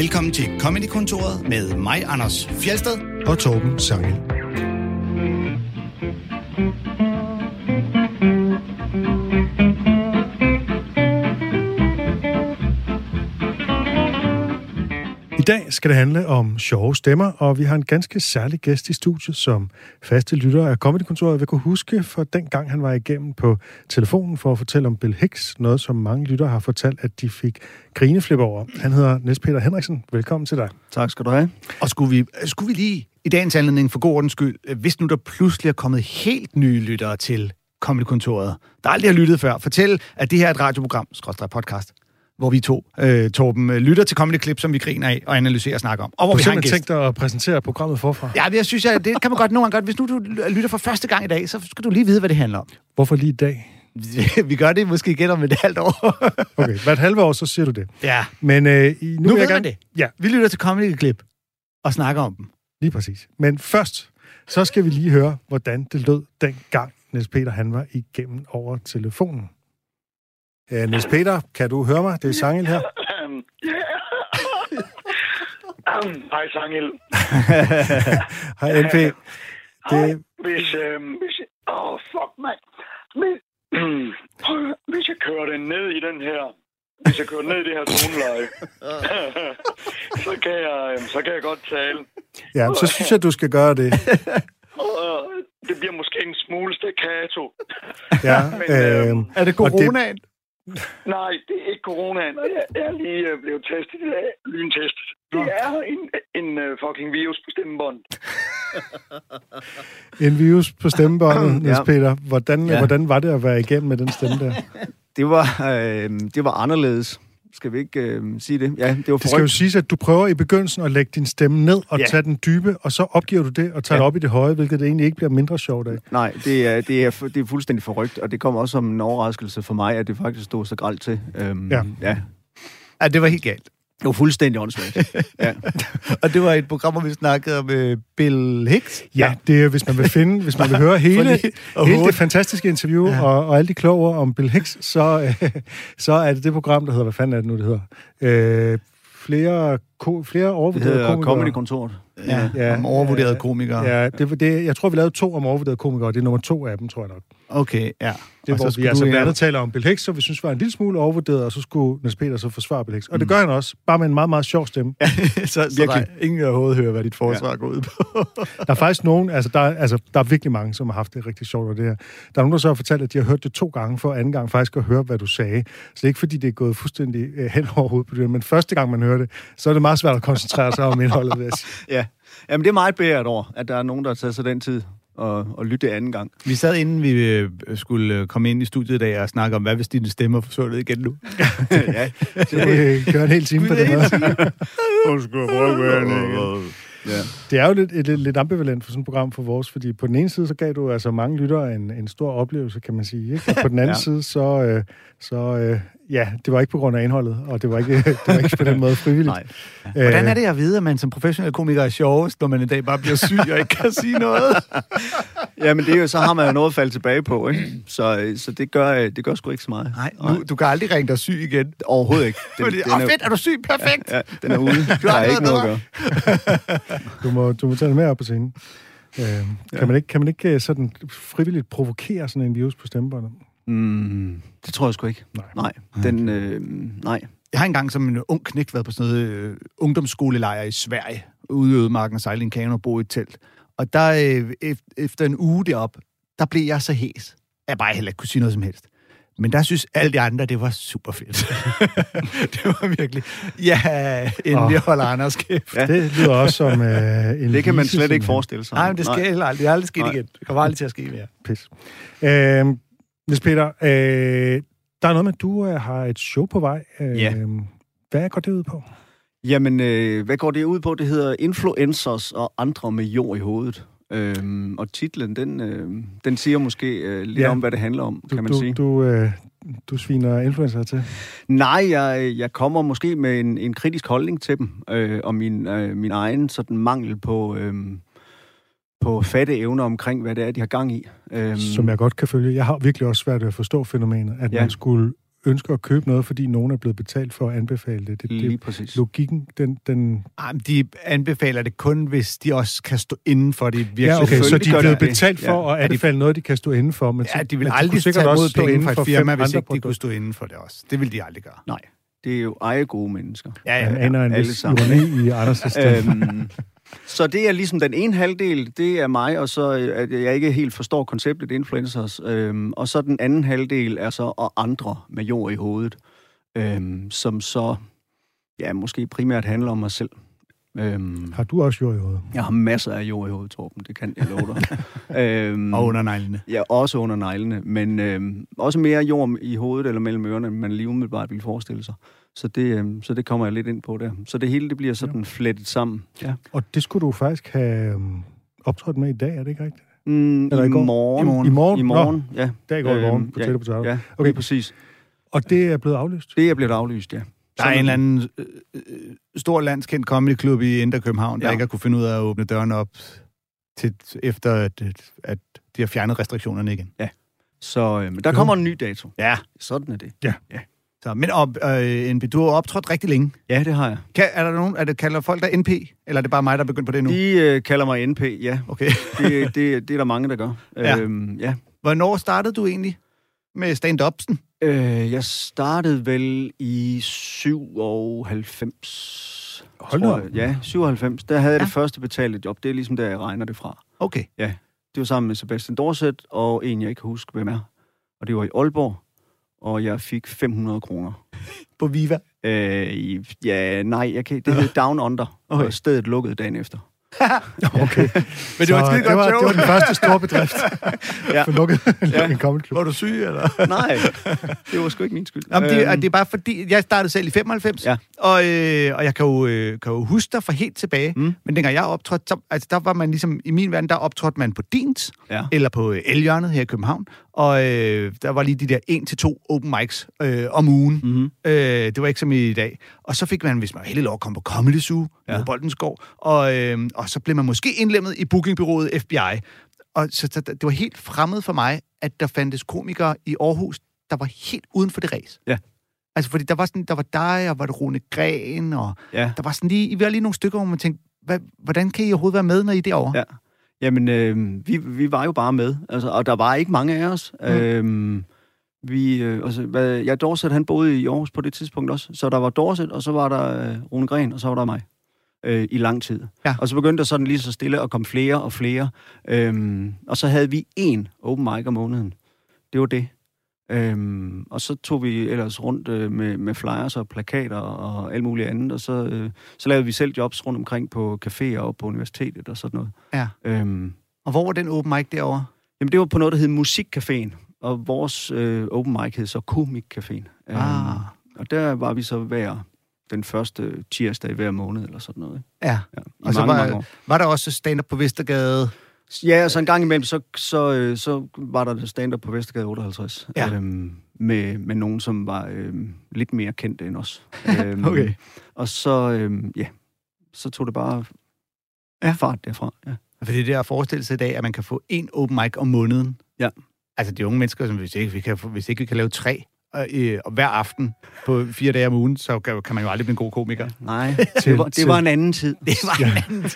Velkommen til Comedy-kontoret med mig, Anders Fjelsted. og Torben Sangel. Dag skal det handle om sjove stemmer, og vi har en ganske særlig gæst i studiet, som faste lytter af Comedykontoret vil kunne huske for den gang han var igennem på telefonen for at fortælle om Bill Hicks, noget som mange lyttere har fortalt, at de fik grineflip over. Han hedder Niels Peter Henriksen. Velkommen til dig. Tak skal du have. Og skulle vi, skulle vi lige i dagens anledning for god ordens skyld, hvis nu der pludselig er kommet helt nye lyttere til Comedykontoret, der aldrig har lyttet før, fortæl, at det her er et radioprogram, podcast, hvor vi to, øh, Torben, øh, lytter til Comedy Clip, som vi griner af og analyserer og snakker om. Og hvor Du vi har en gæst. tænkt dig at præsentere programmet forfra. Ja, jeg synes, at det kan man godt nogle gange godt. Hvis nu du lytter for første gang i dag, så skal du lige vide, hvad det handler om. Hvorfor lige i dag? vi gør det måske igen om et halvt år. Okay, hvert halve år, så siger du det. ja, Men øh, nu, nu ved jeg gerne... det. Ja, Vi lytter til Comedy Clip og snakker om dem. lige præcis. Men først, så skal vi lige høre, hvordan det lød dengang, Niels Peter han var igennem over telefonen. Ja, Niels Peter, kan du høre mig? Det er Sangel her. Hej, Sangel. Hej, NP. Hej. Det, Hvis, øhm, hvis... Åh, oh, fuck, mand. Men, hvis jeg kører den ned i den her... Hvis jeg kører ned i det her toneleje, så, kan jeg, øhm, så kan jeg godt tale. ja, så synes jeg, du skal gøre det. Det bliver måske en smule staccato. Ja, Men, øh, Er det Og det- coronaen? Nej, det er ikke coronaen. og Jeg er lige øh, blevet testet i dag. Lyntestet. Det er en, en uh, fucking virus på stemmebånd. en virus på stemmebåndet, Niels Ja. Peter. Hvordan, Ja. hvordan var det at være igennem med den stemme der? Det var, øh, det var anderledes. Skal vi ikke øh, sige det? Ja, det var Det skal jo forrygt. siges, at du prøver i begyndelsen at lægge din stemme ned og Ja. tage den dybe, og så opgiver du det og tager Ja. det op i det høje, hvilket det egentlig ikke bliver mindre sjovt af. Nej, det er, det, er, det er fuldstændig forrygt, og det kom også som en overraskelse for mig, at det faktisk stod så gralt til. Øhm, Ja. ja. Ja, det var helt galt. Det var fuldstændig åndssvagt. ja. Og det var et program, hvor vi snakkede om uh, Bill Hicks. Ja, det er, hvis man vil finde, hvis man vil høre hele, hele det fantastiske interview ja. og, og alle de kloge ord om Bill Hicks, så, øh, så er det det program, der hedder, hvad fanden er det nu, det hedder? Øh, flere, ko, flere Det overvurderede hedder komikere. Comedy-kontoret. Ja, Ja, om overvurderede ja, komikere. Ja, det, det, jeg tror, vi lavede to om overvurderede komikere, det er nummer to af dem, tror jeg nok. Okay, ja. Det er, Og hvor vi altså blandt andet taler om Bill Hicks, som vi synes var en lille smule overvurderet, og så skulle Niels Peter så forsvare Bill Hicks. Og det gør han også, bare med en meget, meget sjov stemme. så, så der Virkelig. er ingen overhovedet høre, hvad dit forsvar ja. går ud på. Der er faktisk nogen, altså der, er- altså der er virkelig mange, som har haft det rigtig sjovt over det her. Der er nogen, der så har fortalt, at de har hørt det to gange, for anden gang faktisk at høre, hvad du sagde. Så det er ikke, fordi det er gået fuldstændig øh, hen over hovedet på det, men første gang, man hører det, så er det meget svært at koncentrere sig om indholdet, vil jeg sige. Ja. Jamen, det er meget bedre over, at der er nogen, der har taget sig den tid og, og lytte det anden gang. Vi sad inden vi øh, skulle øh, komme ind i studiet i dag og snakke om, hvad hvis dine stemmer forsvundet igen nu? ja. Det øh, kører en hel time på den måde. ja. Det er jo lidt, et, lidt, lidt ambivalent for sådan et program for vores, fordi på den ene side, så gav du altså mange lyttere en, en stor oplevelse, kan man sige. Ikke? Og på den anden. Ja. side, så, øh, så øh, ja, det var ikke på grund af indholdet, og det var ikke, det var ikke på den måde frivilligt. Nej. Hvordan er det at vide, at man som professionel komiker er sjovest, når man en dag bare bliver syg og ikke kan sige noget? Jamen, det er jo, så har man jo noget at falde tilbage på, ikke? Så, så det, gør, det gør sgu ikke så meget. Nej, nu, du kan aldrig ringe dig syg igen. Overhovedet ikke. Den, Fordi, Åh, fedt, er du syg? Perfekt! Ja, den er ude. Der er ikke noget at gøre. Du må, du må tage det med op på scenen. Øh, kan, Ja. man ikke, kan man ikke øh, sådan frivilligt provokere sådan en virus på stemmebåndet? Mm, det tror jeg sgu ikke. Nej. Nej. Den, øh, nej. Jeg har engang som en ung knægt været på sådan noget øh, ungdomsskolelejr i Sverige, ude i ødemarken og sejle i en kano og bo i et telt. Og der, øh, ef- efter en uge derop, der blev jeg så hæs, jeg bare heller ikke kunne sige noget som helst. Men der synes alle de andre, det var super fedt. det var virkelig, ja, endelig Åh. holder Anders kæft. Ja. Det lyder også som øh, en Det kan man slet ikke simpelthen. forestille sig. Nej, men det sker heller aldrig. Det er aldrig sket Nej. igen. Det kommer aldrig til at ske mere. Pis. Øh, Niels Peter, øh, der er noget med, at du øh, har et show på vej. Øh, Ja. Hvad går det ud på? Jamen, øh, hvad går det ud på? Det hedder Influencers og andre med jord i hovedet. Øhm, og titlen, den, øh, den siger måske øh, lidt Ja. om, hvad det handler om, Du, kan man du, sige. Du, øh, du sviner influencer til. Nej, jeg, jeg kommer måske med en, en kritisk holdning til dem, øh, og min, øh, min egen sådan mangel på, øh, på fatte evner omkring, hvad det er, de har gang i. Øhm, Som jeg godt kan følge. Jeg har virkelig også svært ved at forstå fænomenet, at Ja. man skulle ønsker at købe noget, fordi nogen er blevet betalt for at anbefale det. det, Lige det præcis. logikken, den... den Ej, men de anbefaler det kun, hvis de også kan stå inden for det ja, virksomhed. okay, så de er blevet de det. betalt for Ja. at anbefale noget, de kan stå inden for. Men Ja, de vil men aldrig sikkert tage også imod stå penge inden fra for et firma, hvis ikke de kunne stå inden for det også. Det vil de aldrig gøre. Nej, det er jo eje gode mennesker. Ja, ja, ja. aner en alle vis sammen. ironi i Anders' øhm, så det er ligesom den ene halvdel, det er mig, og så øh, at jeg ikke helt forstår konceptet influencers. Øhm, og så den anden halvdel er så og andre med jord i hovedet, øhm, som så ja, måske primært handler om mig selv. Øhm, Har du også jord i hovedet? jeg har masser af jord i hovedet, Torben, det kan jeg love dig. øhm, Og under neglene. Ja, også under neglene, men øhm, også mere jord i hovedet eller mellem ørerne, end man lige umiddelbart ville forestille sig. Så det, øhm, så det kommer jeg lidt ind på der. Så det hele det bliver sådan flettet sammen. Ja. Og det skulle du faktisk have um, optrådt med i dag, er det ikke rigtigt? Mm, Eller i, i går? morgen. I morgen? I morgen? I morgen, ja. Der i går i morgen Øhm, på ja, på. Ja, Okay. okay. præcis. Og det er blevet aflyst? Det er blevet aflyst, ja. Der er en eller anden øh, øh, stor landskendt comedyklub i Indre København, der Ja. ikke har kunne finde ud af at åbne døren op til, efter, at, at de har fjernet restriktionerne igen. Så øhm, der kommer en ny dato. Ja. Sådan er det. Så, men op, øh, NP, du har optrådt rigtig længe. Ja, det har jeg. Kan, er der nogen, er det, kalder folk der NP, eller er det bare mig, der er begyndt på det nu? De øh, kalder mig NP, ja. Okay. Det, det, det er der mange, der gør. Ja. Øhm, ja. Hvornår startede du egentlig med stand-upsen? Øh, jeg startede vel i 97. Hold jeg. Ja, 97. Der havde jeg Ja. det første betalte job. Det er ligesom der, jeg regner det fra. Okay. Det var sammen med Sebastian Dorset og en, jeg ikke kan huske, hvem er. Og det var i Aalborg, og jeg fik 500 kroner. På Viva? Øh, ja, nej, jeg kan, det hed Down Under, Okay. og stedet lukkede dagen efter. Okay. Men det var et skide godt var, show. det var den første store bedrift Ja. for lukket Ja. en comedy klub. Var du syg, eller? Nej, det var sgu ikke min skyld. Jamen, det, Øhm, det er bare fordi, jeg startede selv i 95, Ja. og, øh, og jeg kan jo, øh, kan jo huske dig fra helt tilbage, Mm. men dengang jeg optrådte, så, altså, der var man ligesom, i min verden, der optrådte man på Dins, Ja. eller på øh, Elhjørnet her i København, og øh, der var lige de der 1-2 open mics øh, om ugen. Mm-hmm. Øh, det var ikke som i dag. Og så fik man, hvis man var heldig lov, at komme på Comedy Zoo ja. Ja. på Boldensgård, og, øh, og så blev man måske indlemmet i bookingbyrået FBI. Og så, så det var helt fremmed for mig, at der fandtes komikere i Aarhus, der var helt uden for det ræs. Ja. Altså, fordi der var, sådan, der var dig, og var det Rune Gren, og Ja. der var sådan lige, I var lige nogle stykker, hvor man tænkte, hvad, hvordan kan I overhovedet være med, når I er derovre? Ja. Jamen, øh, vi, vi var jo bare med, altså, og der var ikke mange af os. Mm. Øhm, vi, øh, altså, hvad, ja, Dorset, han boede i Aarhus på det tidspunkt også, så der var Dorset, og så var der øh, Rune Gren, og så var der mig øh, i lang tid. Ja. Og så begyndte der sådan lige så stille at komme flere og flere, øhm, og så havde vi én open mic om måneden. Det var det. Øhm, og så tog vi ellers rundt øh, med, med flyers og plakater og alt muligt andet, og så, øh, så lavede vi selv jobs rundt omkring på caféer og på universitetet og sådan noget. Ja. Øhm, Og hvor var den open mic derovre? jamen, det var på noget, der hed Musikcaféen, og vores øh, open mic hed så Komikcaféen. Ah. og der var vi så hver den første tirsdag i hver måned eller sådan noget. Ja. Ja, Og så mange, var- mange. Var der også stand-up på Vestergade? Ja, og så en gang imellem, så, så, øh, så var der stand-up på Vestergade 58. Ja. Øhm, med, med nogen, som var øhm, lidt mere kendte end os. Øhm, Okay. Og så, øhm, ja, så tog det bare Ja. fart derfra. Ja. For det er at forestille sig i dag, at man kan få en open mic om måneden. Ja. Altså de unge mennesker, som hvis ikke vi kan, hvis ikke vi kan lave tre øh, og hver aften på fire dage om ugen, så kan, man jo aldrig blive en god komiker. Nej, Til- det var, det var en anden tid. Det var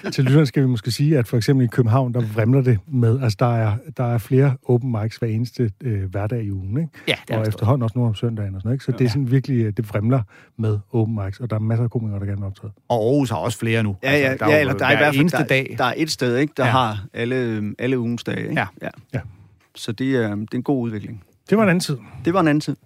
Ja. Til lytteren skal vi måske sige, at for eksempel i København, der vrimler det med, altså der er, der er flere open mics hver eneste øh, hverdag i ugen, ikke? Ja, det er og efterhånden også nogle om søndagen og sådan noget, ikke? Så det er sådan virkelig, øh, det vrimler med open mics, og der er masser af komikere, der gerne vil optræde. Og Aarhus har også flere nu. Ja, ja, Altså, der ja eller der er i hver hvert fald der, dag. der er et sted, ikke, der Ja. ja. har alle, alle ugens dage. Ikke? Ja. ja. Ja. Så det er, det er en god udvikling. Det var en anden tid. Det var en anden tid.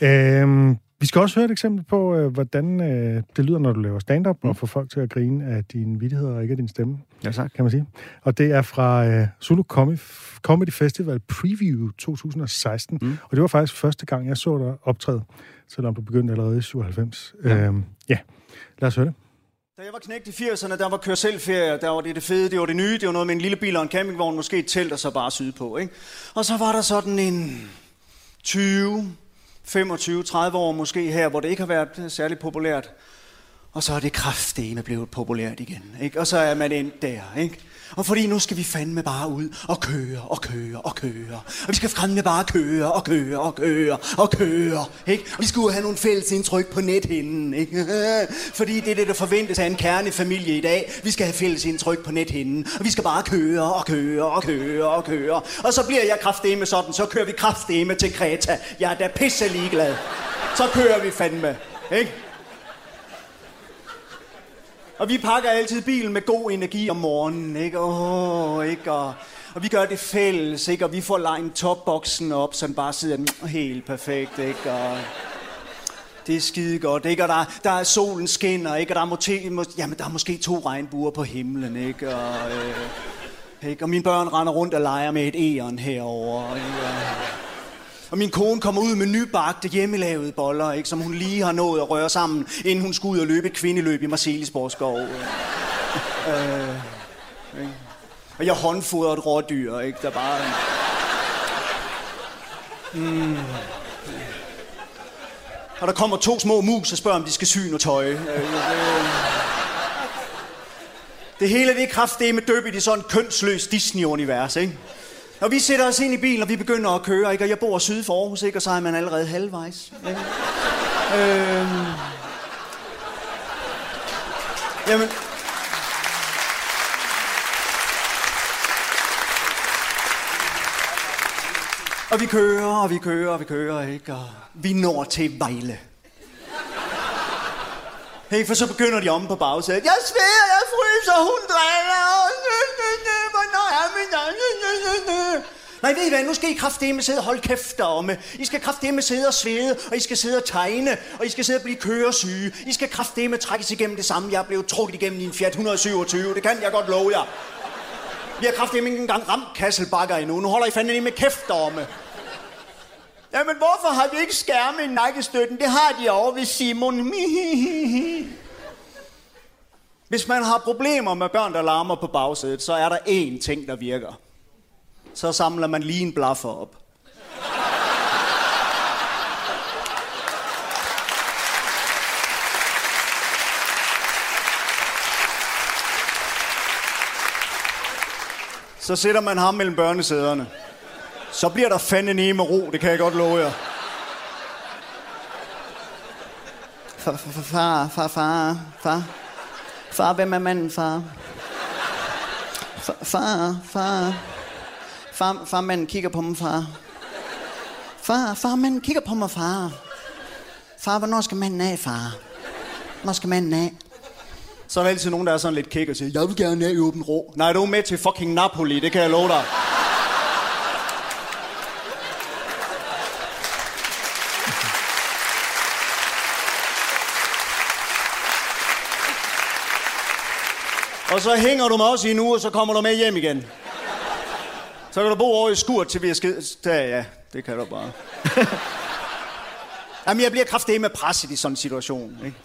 Øhm, vi skal også høre et eksempel på, øh, hvordan øh, det lyder, når du laver stand-up, mm. og får folk til at grine af dine vittigheder og ikke af din stemme, Ja, tak. kan man sige. Og det er fra øh, Zulu Com- Comedy Festival Preview 2016. Mm. Og det var faktisk første gang, jeg så dig optræde, selvom du begyndte allerede i 97. Ja. Øhm, ja, lad os høre det. Da jeg var knægt i 80'erne, der var kør selv ferie, der var det det fede, det var det nye, det var noget med en lille bil og en campingvogn, måske et telt og så bare syde på, ikke? Og så var der sådan en 20, 25, 30 år måske her, hvor det ikke har været særlig populært. Og så er det kraftedeme blevet populært igen. Ikke? Og så er man endt der. Ikke? Og fordi nu skal vi fandme bare ud og køre og køre og køre. Og vi skal fandme bare køre og køre og køre og køre. Ikke? Og vi skulle have nogle fælles indtryk på nethinden. Ikke? Fordi det er det, der forventes af en kernefamilie i dag. Vi skal have fælles indtryk på nethinden. Og vi skal bare køre og køre og køre og køre. Og så bliver jeg kraftedeme sådan. Så kører vi kraftedeme til Kreta. Jeg er da pisse ligeglad. Så kører vi fandme. Ikke? Og vi pakker altid bilen med god energi om morgenen, ikke? Åh, ikke? Og, og vi gør det fælles, ikke? Og vi får legnet topboksen op, så den bare sidder helt perfekt, ikke? Og det er skide godt, ikke? Og der, der er solen skinner, ikke? Og der er, måske, må, jamen, der er måske to regnbuer på himlen, ikke? Og, øh, ikke? og mine børn render rundt og leger med et æren herover. Ikke? Og, min kone kommer ud med nybagte hjemmelavede boller, ikke, som hun lige har nået at røre sammen, inden hun skulle ud og løbe et kvindeløb i Marcelisborgskov. øh, ikke? Og jeg håndfodrer et rådyr, ikke, der bare... Mm. Og der kommer to små mus og spørger, om de skal sy noget tøj. Øh, øh. Det hele det er kraftedeme døbt i sådan et kønsløst Disney-univers, ikke? Og vi sætter os ind i bilen, og vi begynder at køre, ikke? Og jeg bor syd for Aarhus, ikke? Og så er man allerede halvvejs. Ikke? øhm. Jamen... Og vi kører, og vi kører, og vi kører, ikke? Og vi når til Vejle. Hey, for så begynder de om på bagsædet. Jeg sveder, jeg fryser, hun dræner. Hvornår er min... Nej, ved I hvad, nu skal I kraftedeme sidde og holde kæft deromme. I skal kraftedeme sidde og svede, og I skal sidde og tegne, og I skal sidde og blive køresyge. I skal kraftedeme trækkes igennem det samme, jeg blev trukket igennem i en Fiat 127. Det kan jeg godt love jer. Vi har kraftedeme ikke engang ramt Kasselbakker endnu. Nu holder I fandme med kæft deromme. Jamen, hvorfor har vi ikke skærme i nakkestøtten? Det har de over ved Simon. Hvis man har problemer med børn, der larmer på bagsædet, så er der én ting, der virker. Så samler man lige en blaffer op. Så sætter man ham mellem børnesæderne. Så bliver der fandme med ro, det kan jeg godt love jer. Far, far, far, far, far. Far, hvem er manden, far? Far, far, far. Far, far, manden kigger på mig, far. Far, far, manden kigger på mig, far. Far, hvornår skal manden af, far? Hvornår skal manden af? Så er der altid nogen, der er sådan lidt kæk og siger, jeg vil gerne af i åben ro. Nej, du er med til fucking Napoli, det kan jeg love dig. Og så hænger du mig også i en uge, og så kommer du med hjem igen. Så kan du bo over i skurt, til vi er skid... Ja, ja, det kan du bare. Jamen, jeg bliver kraftig med presset i sådan en situation. Ikke?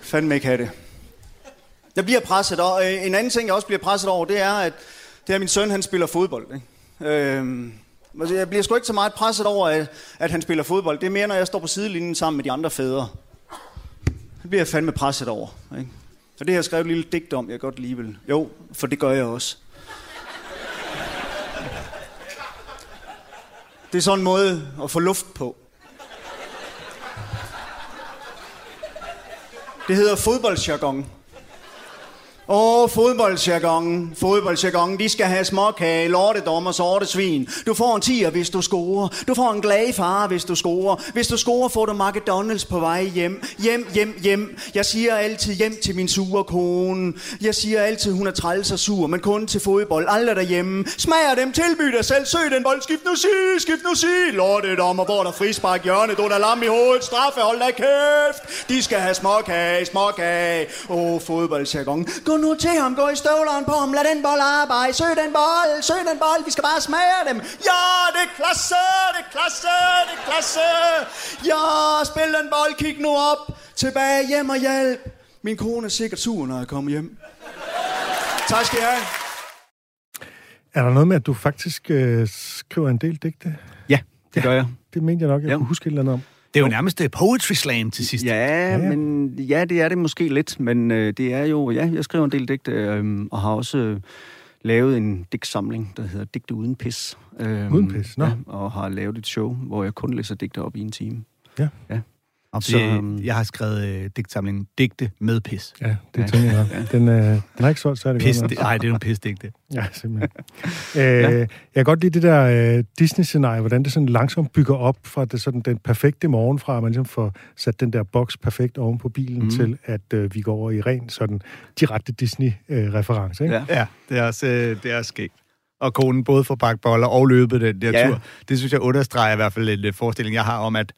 Fandme ikke have det. Jeg bliver presset, og øh, en anden ting, jeg også bliver presset over, det er, at, det er, at min søn, han spiller fodbold. Ikke? Altså, jeg bliver sgu ikke så meget presset over, at, at han spiller fodbold. Det er mere, når jeg står på sidelinjen sammen med de andre fædre. Det bliver jeg fandme presset over. Ikke? Så det har jeg skrevet et lille digt om, jeg godt lige vil. Jo, for det gør jeg også. Det er sådan en måde at få luft på. Det hedder fodboldsjargon. Åh, oh, fodboldsjargon, de skal have småkage, lortedommer, sorte svin. Du får en tiger, hvis du scorer. Du får en glad far, hvis du scorer. Hvis du scorer, får du McDonald's på vej hjem. Hjem, hjem, hjem. Jeg siger altid hjem til min sure kone. Jeg siger altid, hun er træls og sur, men kun til fodbold. Aldrig derhjemme. Smager dem, tilbyg dig selv, søg den bold. Skift nu sig, skift nu sig. Lortedommer, hvor der frispark hjørne. Du der lam i hovedet. Straffe, hold da kæft. De skal have småkage, småkage. Åh, oh. Gå nu til ham, gå i støvleren på ham, lad den bold arbejde, søg den bold, søg den bold, vi skal bare smage dem. Ja, det er klasse, det er klasse, det er klasse. Ja, spil den bold, kig nu op, tilbage hjem og hjælp. Min kone er sikkert sur, når jeg kommer hjem. Tak skal I have. Er der noget med, at du faktisk øh, skriver en del digte? Ja, det gør jeg. Det mente jeg nok, jeg Ja. kunne huske et eller andet om. Det er jo nærmest øh, poetry slam til sidst. Ja, ja, men ja, det er det måske lidt, men øh, det er jo, ja, jeg skriver en del digte, øh, og har også øh, lavet en digtsamling, der hedder Digte uden pis. Øh, Uden pis, nå. Ja, og har lavet et show, hvor jeg kun læser digte op i en time. Og Så, så, øhm, jeg har skrevet øh, digtsamlingen Digte med pis. Ja, det Ja. tænker jeg. Ja. Den, øh, den har ikke solgt særlig Pis, godt. det, nej, det er jo en pisdigte. Ja, simpelthen. øh, Jeg kan godt lide det der øh, Disney-scenarie, hvordan det sådan langsomt bygger op fra det, sådan, den perfekte morgen, fra at man ligesom får sat den der boks perfekt oven på bilen, mm. Til at øh, vi går over i ren sådan direkte Disney-reference. ikke? Ja. Ja, det er også, øh, det er også skægt. Og konen både får bagt boller og løbet den der Ja. tur. Det synes jeg understreger i hvert fald en øh, forestilling, jeg har om, at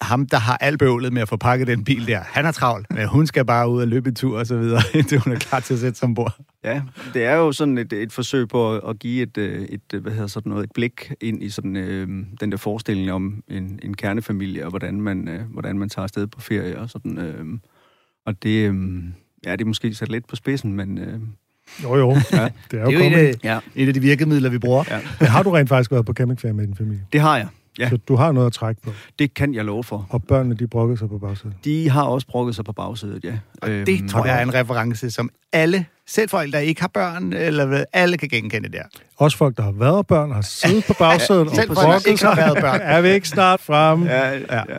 ham, der har alt bøvlet med at få pakket den bil der, han er travlt, men hun skal bare ud og løbe en tur og så videre, indtil hun er klar til at sætte sig ombord. Ja, det er jo sådan et, et forsøg på at, at give et, øh, et, hvad hedder sådan noget, et blik ind i sådan, øh, den der forestilling om en, en kernefamilie, og hvordan man, øh, hvordan man tager afsted på ferie og sådan. Øh, og det, øh, ja, det er måske sat lidt på spidsen, men øh, Jo, jo. Ja. Det er jo, Det er jo et, øh, ja, et af de virkemidler, vi bruger. ja, Men har du rent faktisk været på campingferie med din familie? det har jeg. Ja. Så du har noget at trække på. Det kan jeg love for. Og børnene, de brokkede sig på bagsiden. De har også brokket sig på bagsædet, ja. Øhm, Det tror jeg er en reference, som alle, selv folk, der ikke har børn, eller hvad, alle kan genkende der. Også folk, der har været børn, har siddet på bagsiden og selv folk, der brokket ikke har sig. været børn. Er vi ikke snart fremme? Ja, ja. Ja. ja.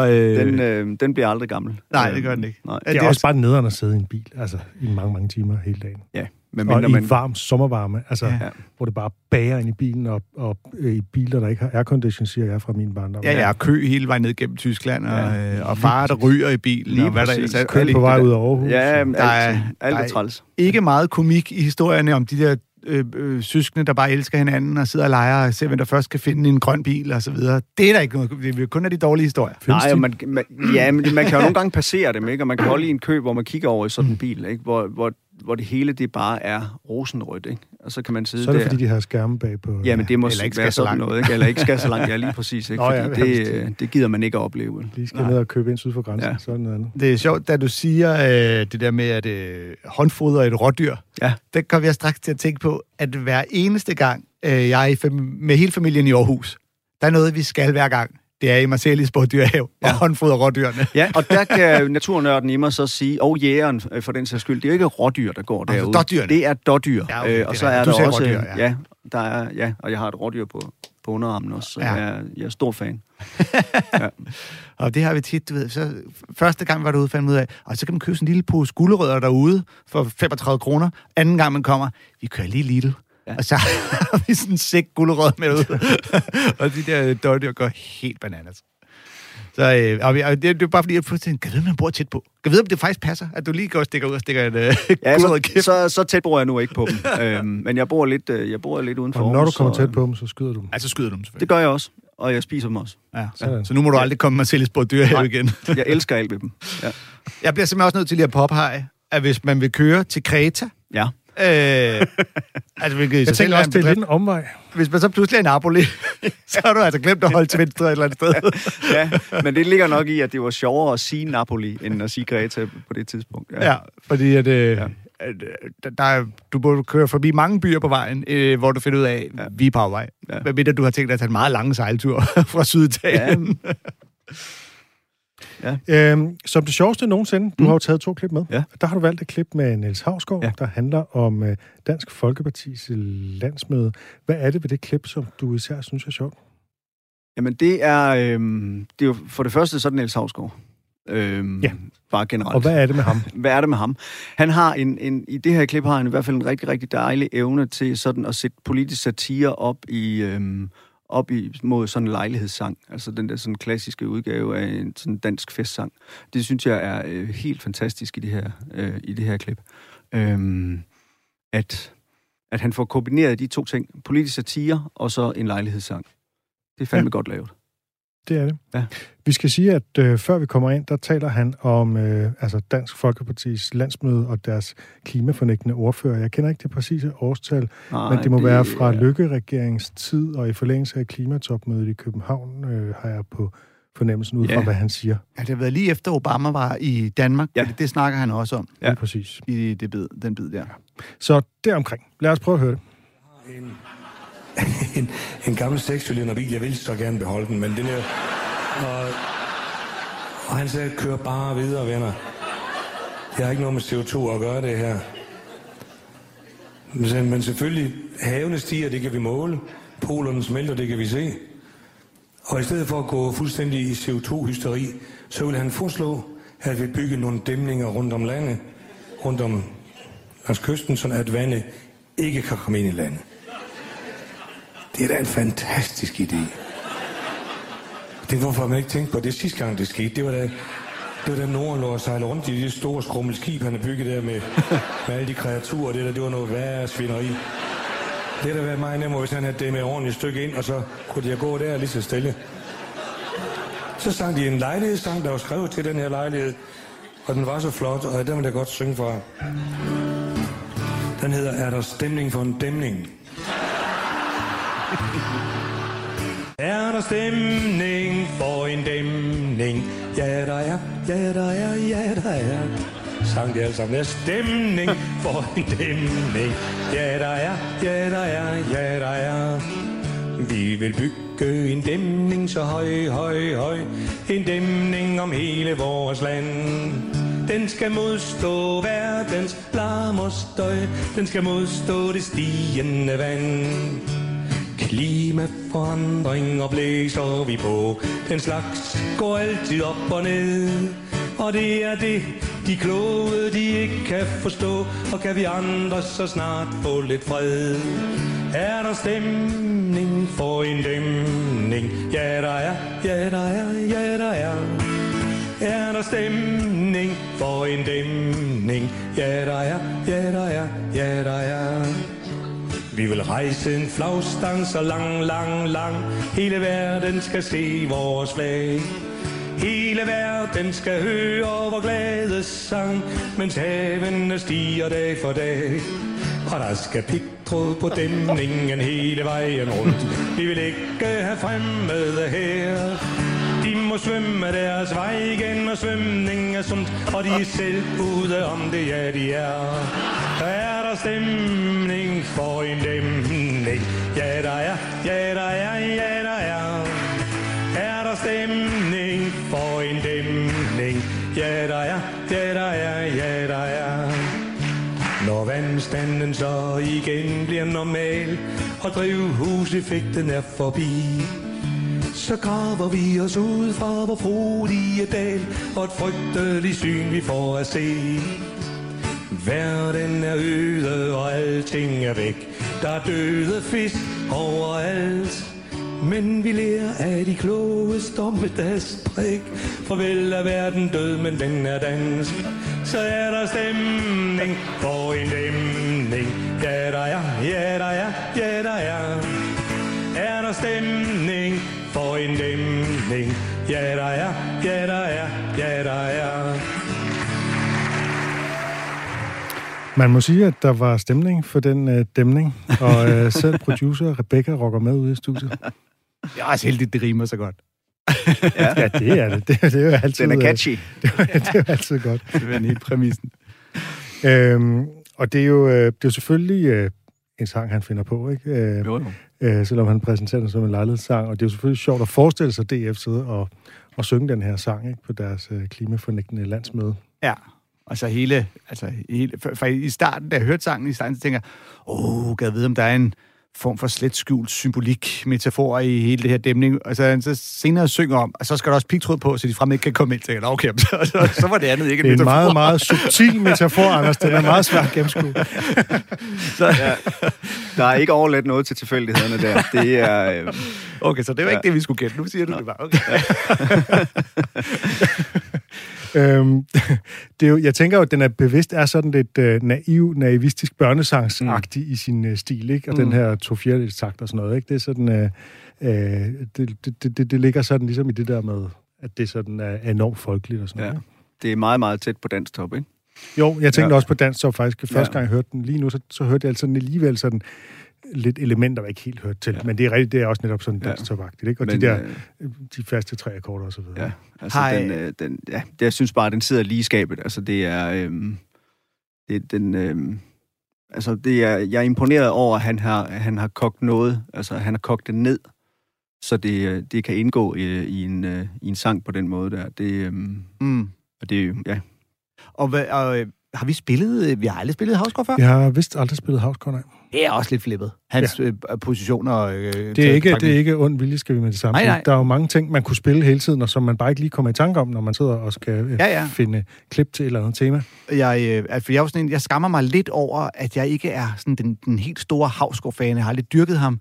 Og, øh, Den, øh, den bliver aldrig gammel. nej, det gør den ikke. Nej. Det er også bare nederen at sidde i en bil, altså i mange, mange timer hele dagen. Ja, men Og i man... varm sommervarme, altså Ja. hvor det bare bager ind i bilen, og, og øh, i biler, der ikke har aircondition, siger jeg fra min barndom. Ja, ja, kø hele vejen ned gennem Tyskland, og, Ja. øh, og far, der ryger i bilen, Lige og hvad der præcis. ellers er. Kø på vej ud der. af Aarhus. Ja, Der er- alt, alt der er træls. Ikke meget komik i historierne om de der øh, øh, søskende, der bare elsker hinanden og sidder og leger og ser, hvem der først kan finde en grøn bil og så videre. Det er der ikke noget. Det er kun af de dårlige historier. Findes Nej, de? og man, man, ja, men man kan jo nogle gange passere dem, ikke? Og man kan holde i en kø, hvor man kigger over i sådan en bil, ikke? Hvor, hvor, hvor det hele, det bare er rosenrødt, ikke? Og så kan man sidde Så er det, der. fordi de har skærme bag på... Ja, men det må Eller ikke være så sådan langt. noget, ikke? Eller ikke skal så langt, ja, lige præcis, ikke? Nå, ja, Fordi hvis det, de- øh, det gider man ikke at opleve. De skal Nej. ned og købe ind syd for grænsen, Ja. ja. så det noget andet. Det er sjovt, da du siger øh, det der med, at øh, håndfoder et rådyr. Ja. Der kommer jeg straks til at tænke på, at hver eneste gang, øh, jeg er i fam- med hele familien i Aarhus, der er noget, vi skal hver gang. Det er i Marcellis Dyrehave ja. Ja. og håndfoder rådyrene. Ja, og der kan naturnørden i mig så sige, og jægeren øh, for den sags skyld, det er jo ikke rådyr, der går Altså, derude. dårdyrene. Det er dårdyr. Ja, okay, øh, og er så er der også... rådyr, ja. ja. der er, ja, og jeg har et rådyr på, på underarmen også, så Ja. ja. jeg, jeg er stor fan. Og det har vi tit, du ved. Så første gang var du ude, fandt ud af, og så kan man købe sådan en lille pose gulerødder derude for 35 kroner. Anden gang man kommer, vi kører lige Lidl. Ja. Og så har vi sådan en sæk gulerødder med ud. og de der dårdyr går helt bananas. Så øh, og vi, og det, det er bare fordi, jeg pludselig tænkte, kan vide, man bor tæt på? Kan du vide, om det faktisk passer, at du lige går og stikker ud og stikker en øh, Ja, så, så, så tæt bor jeg nu ikke på dem. øhm, men jeg bor lidt, øh, jeg bor lidt uden for Og når du kommer så, tæt på dem, så skyder du dem. Ja, så skyder du dem selvfølgelig. Det gør jeg også, og jeg spiser dem også. Ja. Sådan. Så nu må du aldrig komme og sælge sport dyr her igen. Jeg elsker alt ved dem. Ja. Jeg bliver simpelthen også nødt til lige at påpege, at hvis man vil køre til Kreta, ja. Øh, altså, hvilket Jeg tænker er også, en det er lidt en omvej. hvis man så pludselig er i Napoli, så har du altså glemt at holde til venstre et eller andet sted. ja, men det ligger nok i, at det var sjovere at sige Napoli, end at sige Greta på det tidspunkt. Ja, fordi at, øh, Ja. at øh, der- der er, du burde køre forbi mange byer på vejen, øh, hvor du finder ud af, ja. Ja. vi er på vej. Ja. Ja. Hvad ved du har tænkt dig at tage en meget lang sejltur fra Syditalien? Ja. Øhm, som det sjoveste nogensinde, du Mm. har jo taget to klip med. Ja. Der har du valgt et klip med Niels Havsgaard, Ja. der handler om øh, Dansk Folkepartis landsmøde. Hvad er det ved det klip, som du især synes er sjovt? Jamen, det er, øhm, det er jo for det første sådan Niels Havsgaard. Øhm, Ja. Bare generelt. Og hvad er det med ham? Hvad er det med ham? Han har en, en, i det her klip har han i hvert fald en rigtig, rigtig dejlig evne til sådan at sætte politisk satire op i, øhm, op i, mod sådan en lejlighedssang. Altså den der sådan klassiske udgave af en sådan dansk festsang. Det synes jeg er øh, helt fantastisk i det her, øh, i det her klip. Øhm, at, at han får kombineret de to ting. Politisk satire og så en lejlighedssang. Det er fandme ja. godt lavet. Det er det. Ja. Vi skal sige, at øh, før vi kommer ind, der taler han om øh, altså Dansk Folkepartis landsmøde og deres klimafornægtende ordfører. Jeg kender ikke det præcise årstal, Nej, men det må være fra er- Lykke-regeringens tid, og i forlængelse af klimatopmødet i København øh, har jeg på fornemmelsen ud fra, Ja. hvad han siger. ja, det har været lige efter Obama var i Danmark. Ja. Ja. Det, det snakker han også om Ja. Ja. Præcis. i det bid, den bid der. Så deromkring. Lad os prøve at høre det. en, en, en gammel sekscylinder bil. Jeg ville så gerne beholde den, men den er... Og Og han sagde, kør bare videre, venner. Det har ikke noget med CO2 at gøre, det her. Men, men selvfølgelig, havene stiger, det kan vi måle. Polerne smelter, det kan vi se. Og i stedet for at gå fuldstændig i CO2-hysteri, så vil han foreslå, at vi bygger nogle dæmninger rundt om landet, rundt om langs kysten, så at vandet ikke kan komme ind i landet. Det er da en fantastisk idé. Det er hvorfor man ikke tænkte på det sidste gang, det skete. Det var da, det var da Norden lå og sejlede rundt i det store skrummelskib, han har bygget der med, med alle de kreaturer. Det der, det var noget værre svineri. Det havde da været meget nemmere, hvis han havde det med ordentligt stykke ind, og så kunne de gå der lige så stille. Så sang de en lejlighedssang, der var skrevet til den her lejlighed, og den var så flot, og den vil jeg godt synge fra. Den hedder Er der stemning for en dæmning? Er der stemning for en dæmning? Ja, der er, ja, der er, ja, der er. Sang de alle sammen. Er stemning for en dæmning? Ja, der er, ja, der er, ja, der er. Vi vil bygge en dæmning så høj, høj, høj. En dæmning om hele vores land. Den skal modstå verdens larm og støj. Den skal modstå det stigende vand. Klimaforandringer blæser vi på. Den slags går altid op og ned. Og det er det, de kloge, de ikke kan forstå. Og kan vi andre så snart få lidt fred? Er der stemning for en dæmning? Ja, der er, ja, der er, ja, der er. Er der stemning for en dæmning? Ja, der er, ja, der er, ja, der er. Vi vil rejse en flagstang så lang, lang, lang. Hele verden skal se vores flag. Hele verden skal høre vor glade sang, mens havene stiger dag for dag. Og der skal pigtråd på dæmningen hele vejen rundt. Vi vil ikke have fremmede her. Må svømme deres vej igen, og svømning er sundt, og de er selv ude om det, ja de er. Der er der stemning for en dæmning. Ja, der er, ja, der er, ja, der er. Er der stemning for en dæmning? Ja, der er, ja, der er, ja, der er. Når vandstanden så igen bliver normal, og drivhuseffekten er forbi, så graver vi os ud fra vor frodige dal, og et frygteligt syn vi får at se. Verden er øde, og alting er væk. Der er døde fisk overalt. Men vi lærer af de kloge dommedagsbrik. Farvel er verden død, men den er dansk. Så er der stemning for en dæmning. Ja, der er, ja, der er, ja, der er. Er der stemning for en dæmning? Ja, der er, ja, der er, ja, der er. Man må sige, at der var stemning for den øh, dæmning, og øh, selv producer Rebecca rocker med ude i studiet. Jeg er også heldig, det rimer så godt. Ja, det er det. Det, det er jo altid, Den er øh, catchy. Det, er- det er jo altid godt. Det er helt præmissen. Øhm, og det er jo, øh, det er jo selvfølgelig øh, en sang, han finder på, ikke? Øh, Jo, jo øh, selvom han præsenterer den som en lejlighedssang. Og det er jo selvfølgelig sjovt at forestille sig DF sidde og, og synge den her sang ikke? på deres øh, klimafornægtende landsmøde. Ja, og så hele, altså hele, for, for i starten, da jeg hørte sangen i starten, så tænker jeg, åh, gad vide, om der er en form for slet skjult symbolik, metafor i hele det her dæmning. Og så, han så senere synger om, og så skal der også pigtråd på, så de fremme ikke kan komme ind. Så tænker "Nå, okay, så, så, så var det andet ikke Det er en metafor. meget, meget subtil metafor, Anders. Den er meget svær at gennemskue. Ja. Der er ikke overladt noget til tilfældighederne der. Det er... Øh, Okay, så det var ikke Ja. det, vi skulle gætte. Nu siger du det bare. Okay. Øhm, det er jo, jeg tænker jo, at den er bevidst er sådan lidt øh, naiv, naivistisk børnesangsagtig mm. i sin øh, stil, ikke? Og mm. den her to takt og sådan noget, ikke? Det er sådan, øh, øh, det, det, det, det ligger sådan ligesom i det der med, at det sådan er enormt folkeligt og sådan ja. noget. Det er meget, meget tæt på dansk top, ikke? Jo, jeg tænkte Ja. også på dansk så faktisk. Første Ja. gang jeg hørte den lige nu, så, så hørte jeg altså sådan alligevel sådan lidt elementer, jeg ikke helt hørte til. Ja. Men det er rigtigt, det er også netop sådan Ja. dansk topagtigt, ikke? Og Men, de der, øh, de faste tre akkorder og så videre. Ja, altså den, øh, den, ja, det, jeg synes bare, den sidder lige i skabet. Altså det er, øhm, det den, øhm, altså det er, jeg er imponeret over, at han har, han har kogt noget, altså han har kogt det ned så det, øh, det kan indgå i, i, en, øh, i en sang på den måde der. Det, øh, Mm. og det, ja. Og, hvad, og øh, har vi spillet... øh, Vi har aldrig spillet Havsgaard før? Jeg har vist aldrig spillet Havsgaard, nej. Det er også lidt flippet. Hans ja. øh, positioner... Øh, Det er, ikke, det er ikke ond vilje, skal vi med det samme. Nej, nej. Der er jo mange ting, man kunne spille hele tiden, og som man bare ikke lige kommer i tanke om, når man sidder og skal øh, Ja, ja. finde klip til et eller andet tema. Jeg, øh, altså, jeg, er sådan en, jeg skammer mig lidt over, at jeg ikke er sådan den, den helt store Havsgaard-fan. Jeg har lidt dyrket ham.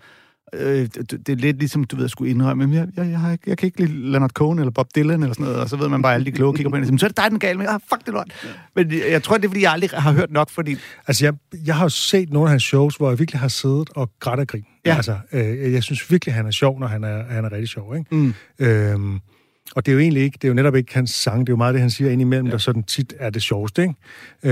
Øh, det, det er lidt ligesom, du ved, at skulle indrømme, men jeg, jeg, jeg, har ikke, jeg kan ikke lide Leonard Cohen eller Bob Dylan eller sådan noget, og så ved man bare, at alle de kloge kigger på en og siger, "Men så er det dig, den gale med. Ah, fuck det lort. Men jeg, tror, det er, fordi jeg aldrig har hørt nok, fordi... Altså, jeg, jeg har jo set nogle af hans shows, hvor jeg virkelig har siddet og grædt af grin. Ja. Altså, øh, jeg synes virkelig, han er sjov, når han er, han er rigtig sjov, ikke? Mm. Øhm, og det er jo egentlig ikke, det er jo netop ikke hans sang, det er jo meget det, han siger indimellem, ja. der sådan tit er det sjoveste, ikke?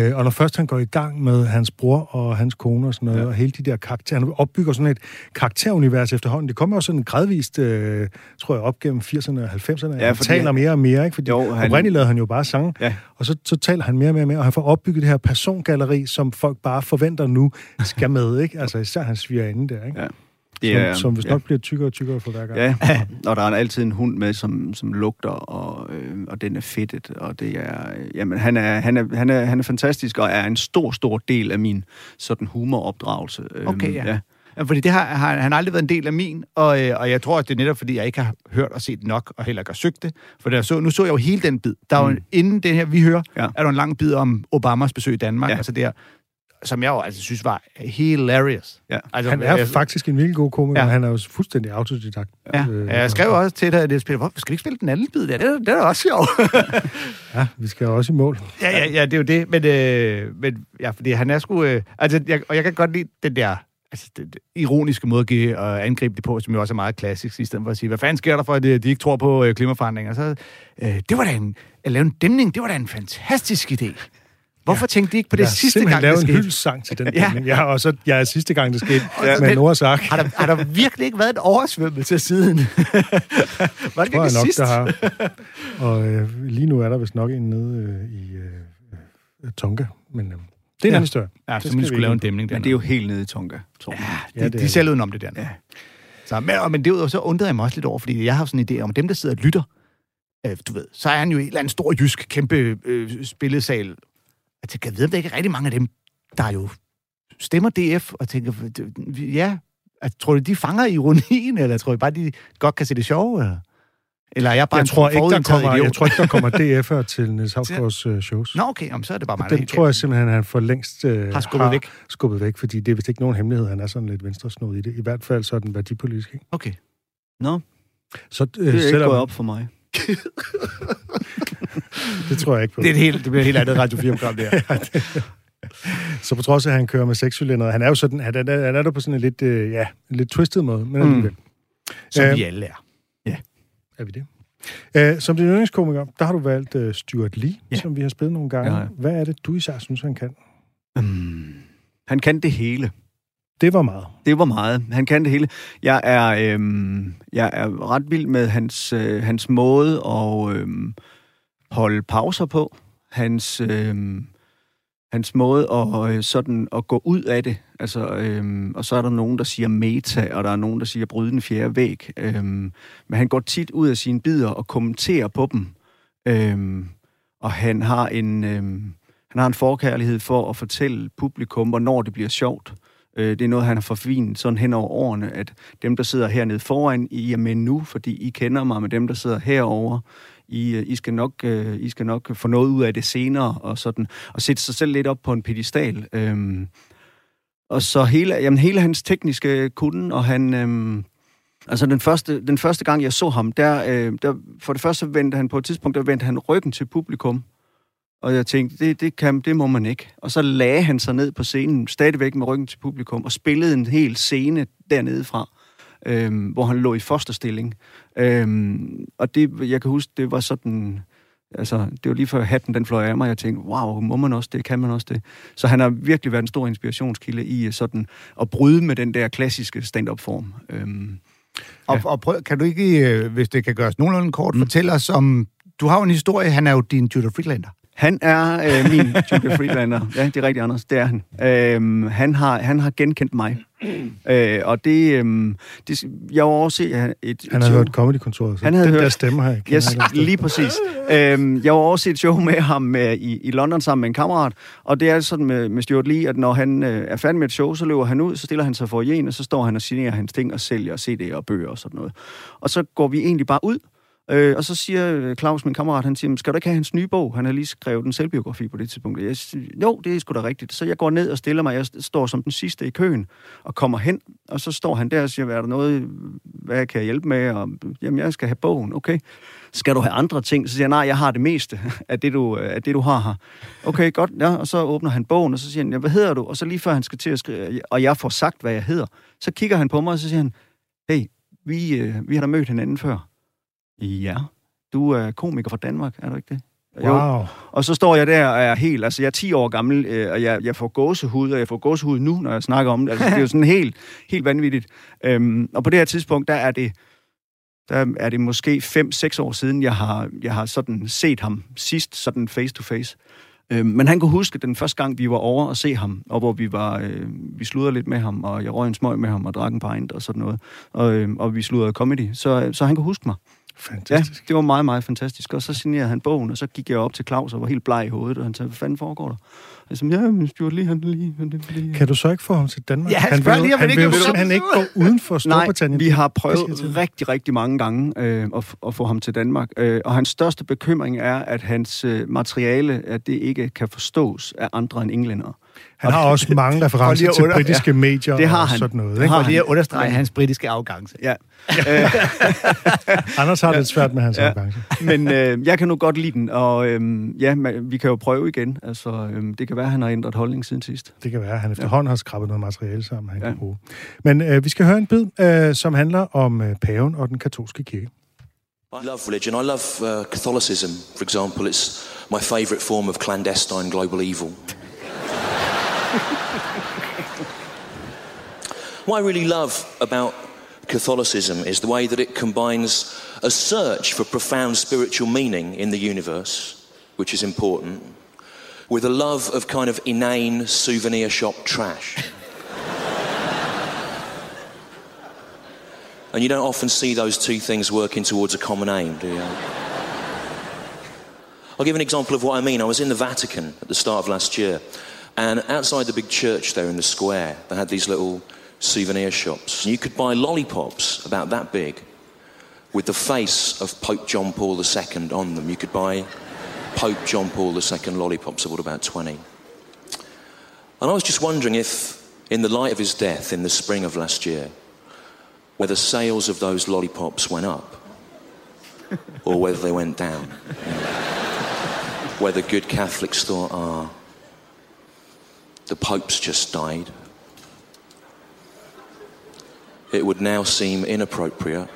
Øh, og når først han går i gang med hans bror og hans kone og sådan noget, ja. og hele de der karakterer, han opbygger sådan et karakterunivers efterhånden. Det kommer jo sådan gradvist, øh, tror jeg, op gennem 80'erne og 90'erne. Ja, han taler han- mere og mere, ikke? Fordi Jo, han... oprindeligt lavede han jo bare sange, Ja. og så, så taler han mere og mere og mere, og han får opbygget det her persongalleri, som folk bare forventer nu skal med, ikke? Altså især hans svigerinde der, ikke? Ja. Det er, som, som hvis ja. nok bliver tykkere og tykkere for hver gang. Ja, og der er altid en hund med, som, som lugter, og, øh, og den er fedtet, og det er, øh, jamen, han er, han, er, han, er, han er fantastisk, og er en stor, stor del af min sådan humoropdragelse. Øhm, Okay, ja. Ja, fordi det har, har han har aldrig været en del af min, og, øh, og jeg tror, at det er netop, fordi jeg ikke har hørt og set nok, og heller ikke har søgt det. For der så, nu så jeg jo hele den bid. Der er jo, Mm. inden det her, vi hører, Ja. er der en lang bid om Obamas besøg i Danmark, Ja. altså der, som jeg jo altså synes var hilarious. Ja. Altså, Han er jeg, faktisk en virkelig god komiker, ja. Han er jo fuldstændig autodidakt. Ja, Øh, jeg skrev også til dig, at det spiller, hvorfor skal vi ikke spille den anden bid der? Det er, det er også sjovt. Ja, vi skal jo også i mål. ja, ja, ja, det er jo det. Men, øh, men ja, fordi han er sgu... Øh, altså, jeg, og jeg kan godt lide den der altså, det, det ironiske måde at give og angribe det på, som jo også er meget klassisk, i stedet for at sige, hvad fanden sker der for, at de, de ikke tror på øh, klimaforandringer? Så, øh, det var da en, at lave en dæmning, det var da en fantastisk idé. Hvorfor ja. tænkte de ikke på det jeg sidste gang, det lavet en skete? hyldesang til den Ja. ja. Ja, og så ja, sidste gang, det skete Ja, ja, med men- Nora Sark. Har der, har der virkelig ikke været en oversvømmelse siden? var det tror jeg ikke nok, sidst? der har. Og øh, lige nu er der vist nok en nede øh, i øh, Tonga. Men øh, det er en Ja. anden historie. Ja, Det så skal man vi skulle lave en dæmning der. Men det er jo helt nede i Tonga, tror jeg. Ja, Ja, de, det er de det. selv udenom det der. Ja. Ja. Så, men, men derudover så undrede jeg mig også lidt over, fordi jeg har sådan en idé om, dem, der sidder og lytter, øh, du ved, så er han jo i en eller anden stor jysk, kæmpe øh, spillesal. Jeg tænker, jeg ved, om der ikke er rigtig mange af dem, der jo stemmer DF, og tænker, ja, altså, tror du, de fanger ironien, eller tror du bare, de godt kan se det sjove? Eller, eller er jeg bare Jeg en tror, ikke, der kommer, idiot? jeg tror ikke, der kommer DF'er til Niels Havsgaards øh, shows. Nå, okay, jamen, så er det bare mig, helt tror jeg simpelthen, han for længst øh, Har skubbet væk. skubbet væk, fordi det er vist ikke nogen hemmelighed, han er sådan lidt venstresnået i det. I hvert fald så er den værdipolitisk. Ikke? Okay. Nå, Så, øh, det er ikke selvom, gået op for mig. Det tror jeg ikke på. Det, er et helt, det bliver et helt andet Radio 4-program, det her. Så på trods af, at han kører med sekscylinder, han er jo sådan, han er, han er der på sådan en lidt, øh, ja, en lidt twisted måde, men Mm. alligevel. Som Øh, vi alle er. Er vi det? Uh, som din yndlingskomiker, der har du valgt uh, Stuart Lee, Ja. ja. som vi har spillet nogle gange. Ja, Ja, ja. Hvad er det, du især synes, han kan? Mm. Han kan det hele. Det var meget. Det var meget. Han kan det hele. Jeg er, øhm, jeg er ret vild med hans, øh, hans måde at øhm, holde pauser på. Hans, øhm, hans måde at, øh, sådan, at gå ud af det. Altså, øhm, og så er der nogen, der siger meta, og der er nogen, der siger bryde den fjerde væg. Øhm, men han går tit ud af sine bidder og kommenterer på dem. Øhm, og han har en... Øhm, han har en forkærlighed for at fortælle publikum, hvornår det bliver sjovt. Øh, det er noget, han har forfinet sådan hen over årene, at dem, der sidder hernede foran, I er med nu, fordi I kender mig, med dem, der sidder herover, I, øh, I, skal nok, øh, I skal nok få noget ud af det senere, og sådan, og sætte sig selv lidt op på en pedestal. Øhm, og så hele, jamen, hele hans tekniske kunde, og han... Øhm, Altså den første, den første gang, jeg så ham, der, øh, der, for det første vendte han på et tidspunkt, der vendte han ryggen til publikum. Og jeg tænkte, det, det, kan, det må man ikke. Og så lagde han sig ned på scenen, stadigvæk med ryggen til publikum, og spillede en hel scene dernede fra, øhm, hvor han lå i fosterstilling. Øhm, og det, jeg kan huske, det var sådan... Altså, det var lige før hatten den fløj af mig, og jeg tænkte, wow, må man også det, kan man også det? Så han har virkelig været en stor inspirationskilde i øh, sådan at bryde med den der klassiske stand-up-form. Øhm, Og, og prøv, kan du ikke, øh, hvis det kan gøres nogenlunde kort, mm. fortælle os om... Du har jo en historie, han er jo din Judah Friedlander. Han er øh, min Julia Friedlander. Ja, det er rigtigt, Anders. Det er han. Øh, han, har, han har genkendt mig. Øh, og det, øh, det... Jeg var også et Han har show. hørt Comedy-kontoret, Han havde den der hørt- stemme her. Yes, jeg godt. lige præcis. Øhm, jeg var også et show med ham øh, i, i London sammen med en kammerat, og det er sådan med, med Stuart Lee, at når han øh, er færdig med et show, så løber han ud, så stiller han sig for en, og så står han og signerer hans ting og sælger CD'er og bøger og sådan noget. Og så går vi egentlig bare ud, øh, og så siger øh, Claus, min kammerat, han siger, skal du ikke have hans nye bog? Han har lige skrevet en selvbiografi på det tidspunkt. Jeg siger, jo, det er sgu da rigtigt. Så jeg går ned og stiller mig, jeg står som den sidste i køen, og kommer hen, og så står han der og siger, hvad er der noget, hvad kan jeg hjælpe med? Og, jamen, jeg skal have bogen, okay. Skal du have andre ting? Så siger jeg, nej, jeg har det meste af det, du, øh, af det, du har her. Okay, godt, ja. Og så åbner han bogen, og så siger han, ja, hvad hedder du? Og så lige før han skal til at skrive, og jeg får sagt, hvad jeg hedder, så kigger han på mig, og så siger han, hey, vi, øh, vi har da mødt hinanden før. Ja, du er komiker fra Danmark, er du ikke det? Wow. Og så står jeg der og er helt, altså jeg er 10 år gammel, øh, og jeg, jeg får gåsehud, og jeg får gåsehud nu, når jeg snakker om det. Altså, det er jo sådan helt, helt vanvittigt. Øhm, og på det her tidspunkt, der er det, der er det måske 5-6 år siden, jeg har, jeg har sådan set ham sidst, sådan face to face. Øhm, men han kunne huske den første gang, vi var over og se ham, og hvor vi var, øh, vi sludrede lidt med ham, og jeg røg en smøg med ham og drak en pint og sådan noget. Og, øh, og vi sludrede comedy, så, så han kunne huske mig. Ja, Fantastisk. det var meget, meget fantastisk. Og så signerede han bogen, og så gik jeg op til Claus og var helt bleg i hovedet, og han sagde, hvad fanden foregår der? Og jeg sagde, ja, men Stuart lige, han lige, han lige. Kan du så ikke få ham til Danmark? Ja, han vil, lige, han han vil ikke jo vil simpelthen ikke gå uden for Storbritannien. Nej, vi har prøvet rigtig, rigtig mange gange øh, at, at få ham til Danmark. Øh, og hans største bekymring er, at hans øh, materiale, at det ikke kan forstås af andre end englændere. Han har også mange referencer til britiske medier Det har og han. sådan noget. Det Ikke? har Og lige at understrege hans britiske afgangse. Ja. øh, Anders har det lidt svært med hans Ja. arrogance. men øh, jeg kan nu godt lide den, og øh, ja, man, vi kan jo prøve igen. Altså, øh, det kan være, at han har ændret holdning siden sidst. Det kan være, at han efterhånden har skrabet noget materiale sammen, han Ja. kan bruge. Men øh, vi skal høre en bid, øh, som handler om øh, paven og den katolske kirke. I love religion. I love uh, Catholicism, for example. It's my favourite form of clandestine global evil. What I really love about Catholicism is the way that it combines a search for profound spiritual meaning in the universe, which is important, with a love of kind of inane souvenir shop trash. And you don't often see those two things working towards a common aim, do you? I'll give an example of what I mean. I was in the Vatican at the start of last year, and outside the big church there in the square, they had these little souvenir shops. You could buy lollipops about that big with the face of Pope John Paul II on them. You could buy Pope John Paul II lollipops, I bought about 20. And I was just wondering if, in the light of his death in the spring of last year, whether sales of those lollipops went up or whether they went down. whether good Catholics thought, ah, the Pope's just died. It would now seem inappropriate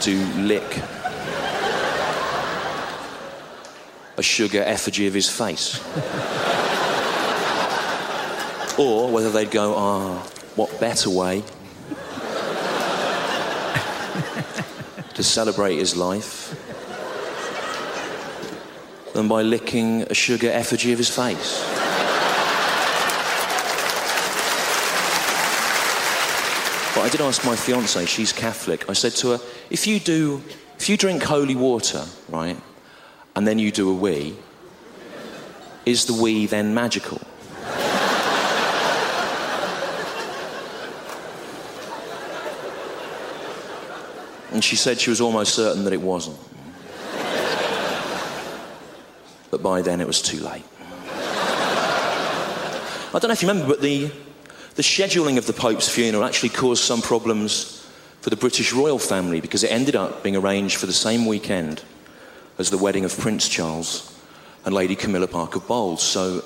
to lick a sugar effigy of his face. or whether they'd go, ah, what better way to celebrate his life than by licking a sugar effigy of his face? But I did ask my fiance, she's Catholic. I said to her, if you do, if you drink holy water, right, and then you do a wee, is the wee then magical? And she said she was almost certain that it wasn't. But by then it was too late. I don't know if you remember, but the, the scheduling of the Pope's funeral actually caused some problems for the British royal family because it ended up being arranged for the same weekend as the wedding of Prince Charles and Lady Camilla Parker Bowles. So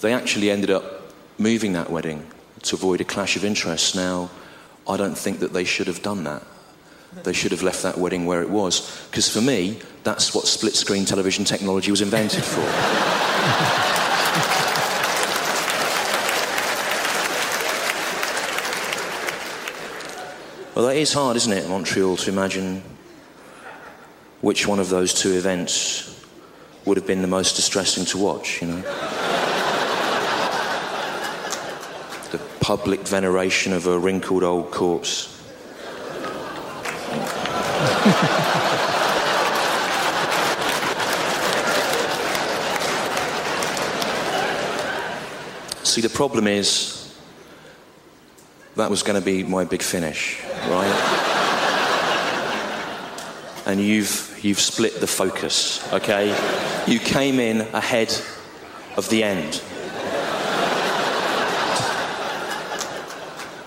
they actually ended up moving that wedding to avoid a clash of interests. Now, I don't think that they should have done that. They should have left that wedding where it was. Because for me, that's what split screen television technology was invented for. well, that is hard, isn't it, Montreal, to imagine which one of those two events would have been the most distressing to watch, you know? the public veneration of a wrinkled old corpse. See, the problem is that was going to be my big finish, right? and you've you've split the focus, okay? You came in ahead of the end.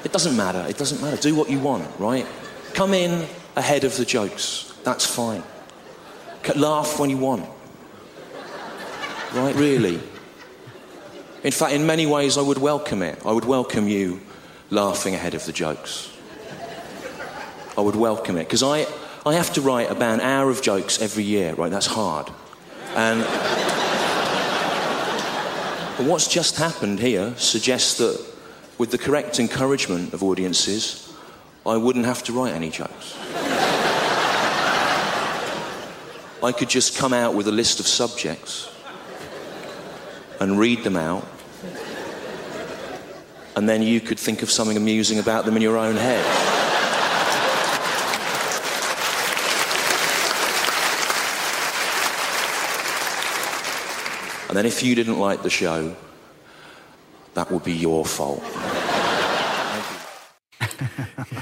It doesn't matter. It doesn't matter. Do what you want, right? Come in ahead of the jokes. That's fine. Laugh when you want. Right? Really. In fact, in many ways, I would welcome it. I would welcome you laughing ahead of the jokes. I would welcome it because I, I have to write about an hour of jokes every year, right? That's hard. And what's just happened here suggests that with the correct encouragement of audiences, I wouldn't have to write any jokes. I could just come out with a list of subjects and read them out, and then you could think of something amusing about them in your own head. And then if you didn't like the show, that would be your fault.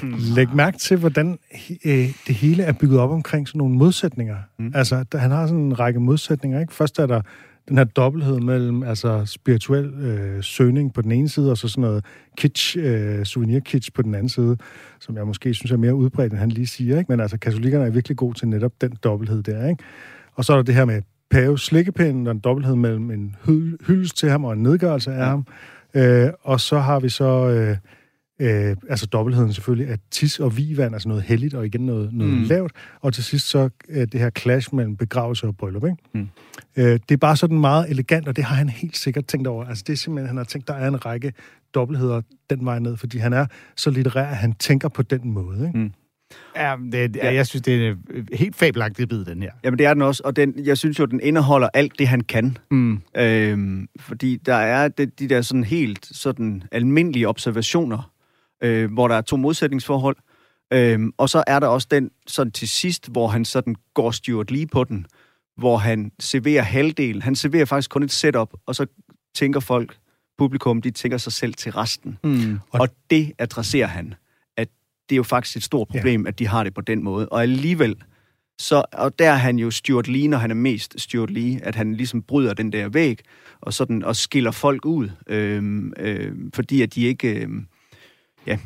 Læg mærke til, hvordan øh, det hele er bygget op omkring sådan nogle modsætninger. Mm. Altså, der, han har sådan en række modsætninger, ikke? Først er der den her dobbelthed mellem altså spirituel øh, søgning på den ene side, og så sådan noget kitsch, øh, souvenir-kitsch på den anden side, som jeg måske synes er mere udbredt, end han lige siger. Ikke? Men altså, katolikkerne er virkelig gode til netop den dobbelthed der. Ikke? Og så er der det her med Pave slikkepinden, og en dobbelthed mellem en hy- hyldest til ham og en nedgørelse af ja. ham. Øh, og så har vi så... Øh, Øh, altså dobbeltheden selvfølgelig, at tis og vivand, altså noget heldigt, og igen noget, noget mm. lavt. Og til sidst så øh, det her clash mellem begravelse og bryllup. Ikke? Mm. Øh, det er bare sådan meget elegant, og det har han helt sikkert tænkt over. Altså det er simpelthen, han har tænkt, der er en række dobbeltheder den vej ned, fordi han er så litterær, at han tænker på den måde. Ikke? Mm. Ja, det, ja, jeg synes, det er en helt fabelagtig bid, den her. Jamen, det er den også, og den, jeg synes jo, den indeholder alt det, han kan. Mm. Øhm, fordi der er det, de der sådan helt sådan almindelige observationer, øh, hvor der er to modsætningsforhold. Øhm, og så er der også den sådan til sidst, hvor han sådan går styrt lige på den, hvor han serverer halvdelen. Han serverer faktisk kun et setup, og så tænker folk, publikum, de tænker sig selv til resten. Mm. Og, og det adresserer han, at det er jo faktisk et stort problem, ja. at de har det på den måde. Og alligevel, så, og der er han jo Stuart Lee, når han er mest Stuart Lee, at han ligesom bryder den der væg, og sådan, og skiller folk ud, øhm, øhm, fordi at de ikke... Øhm, ja,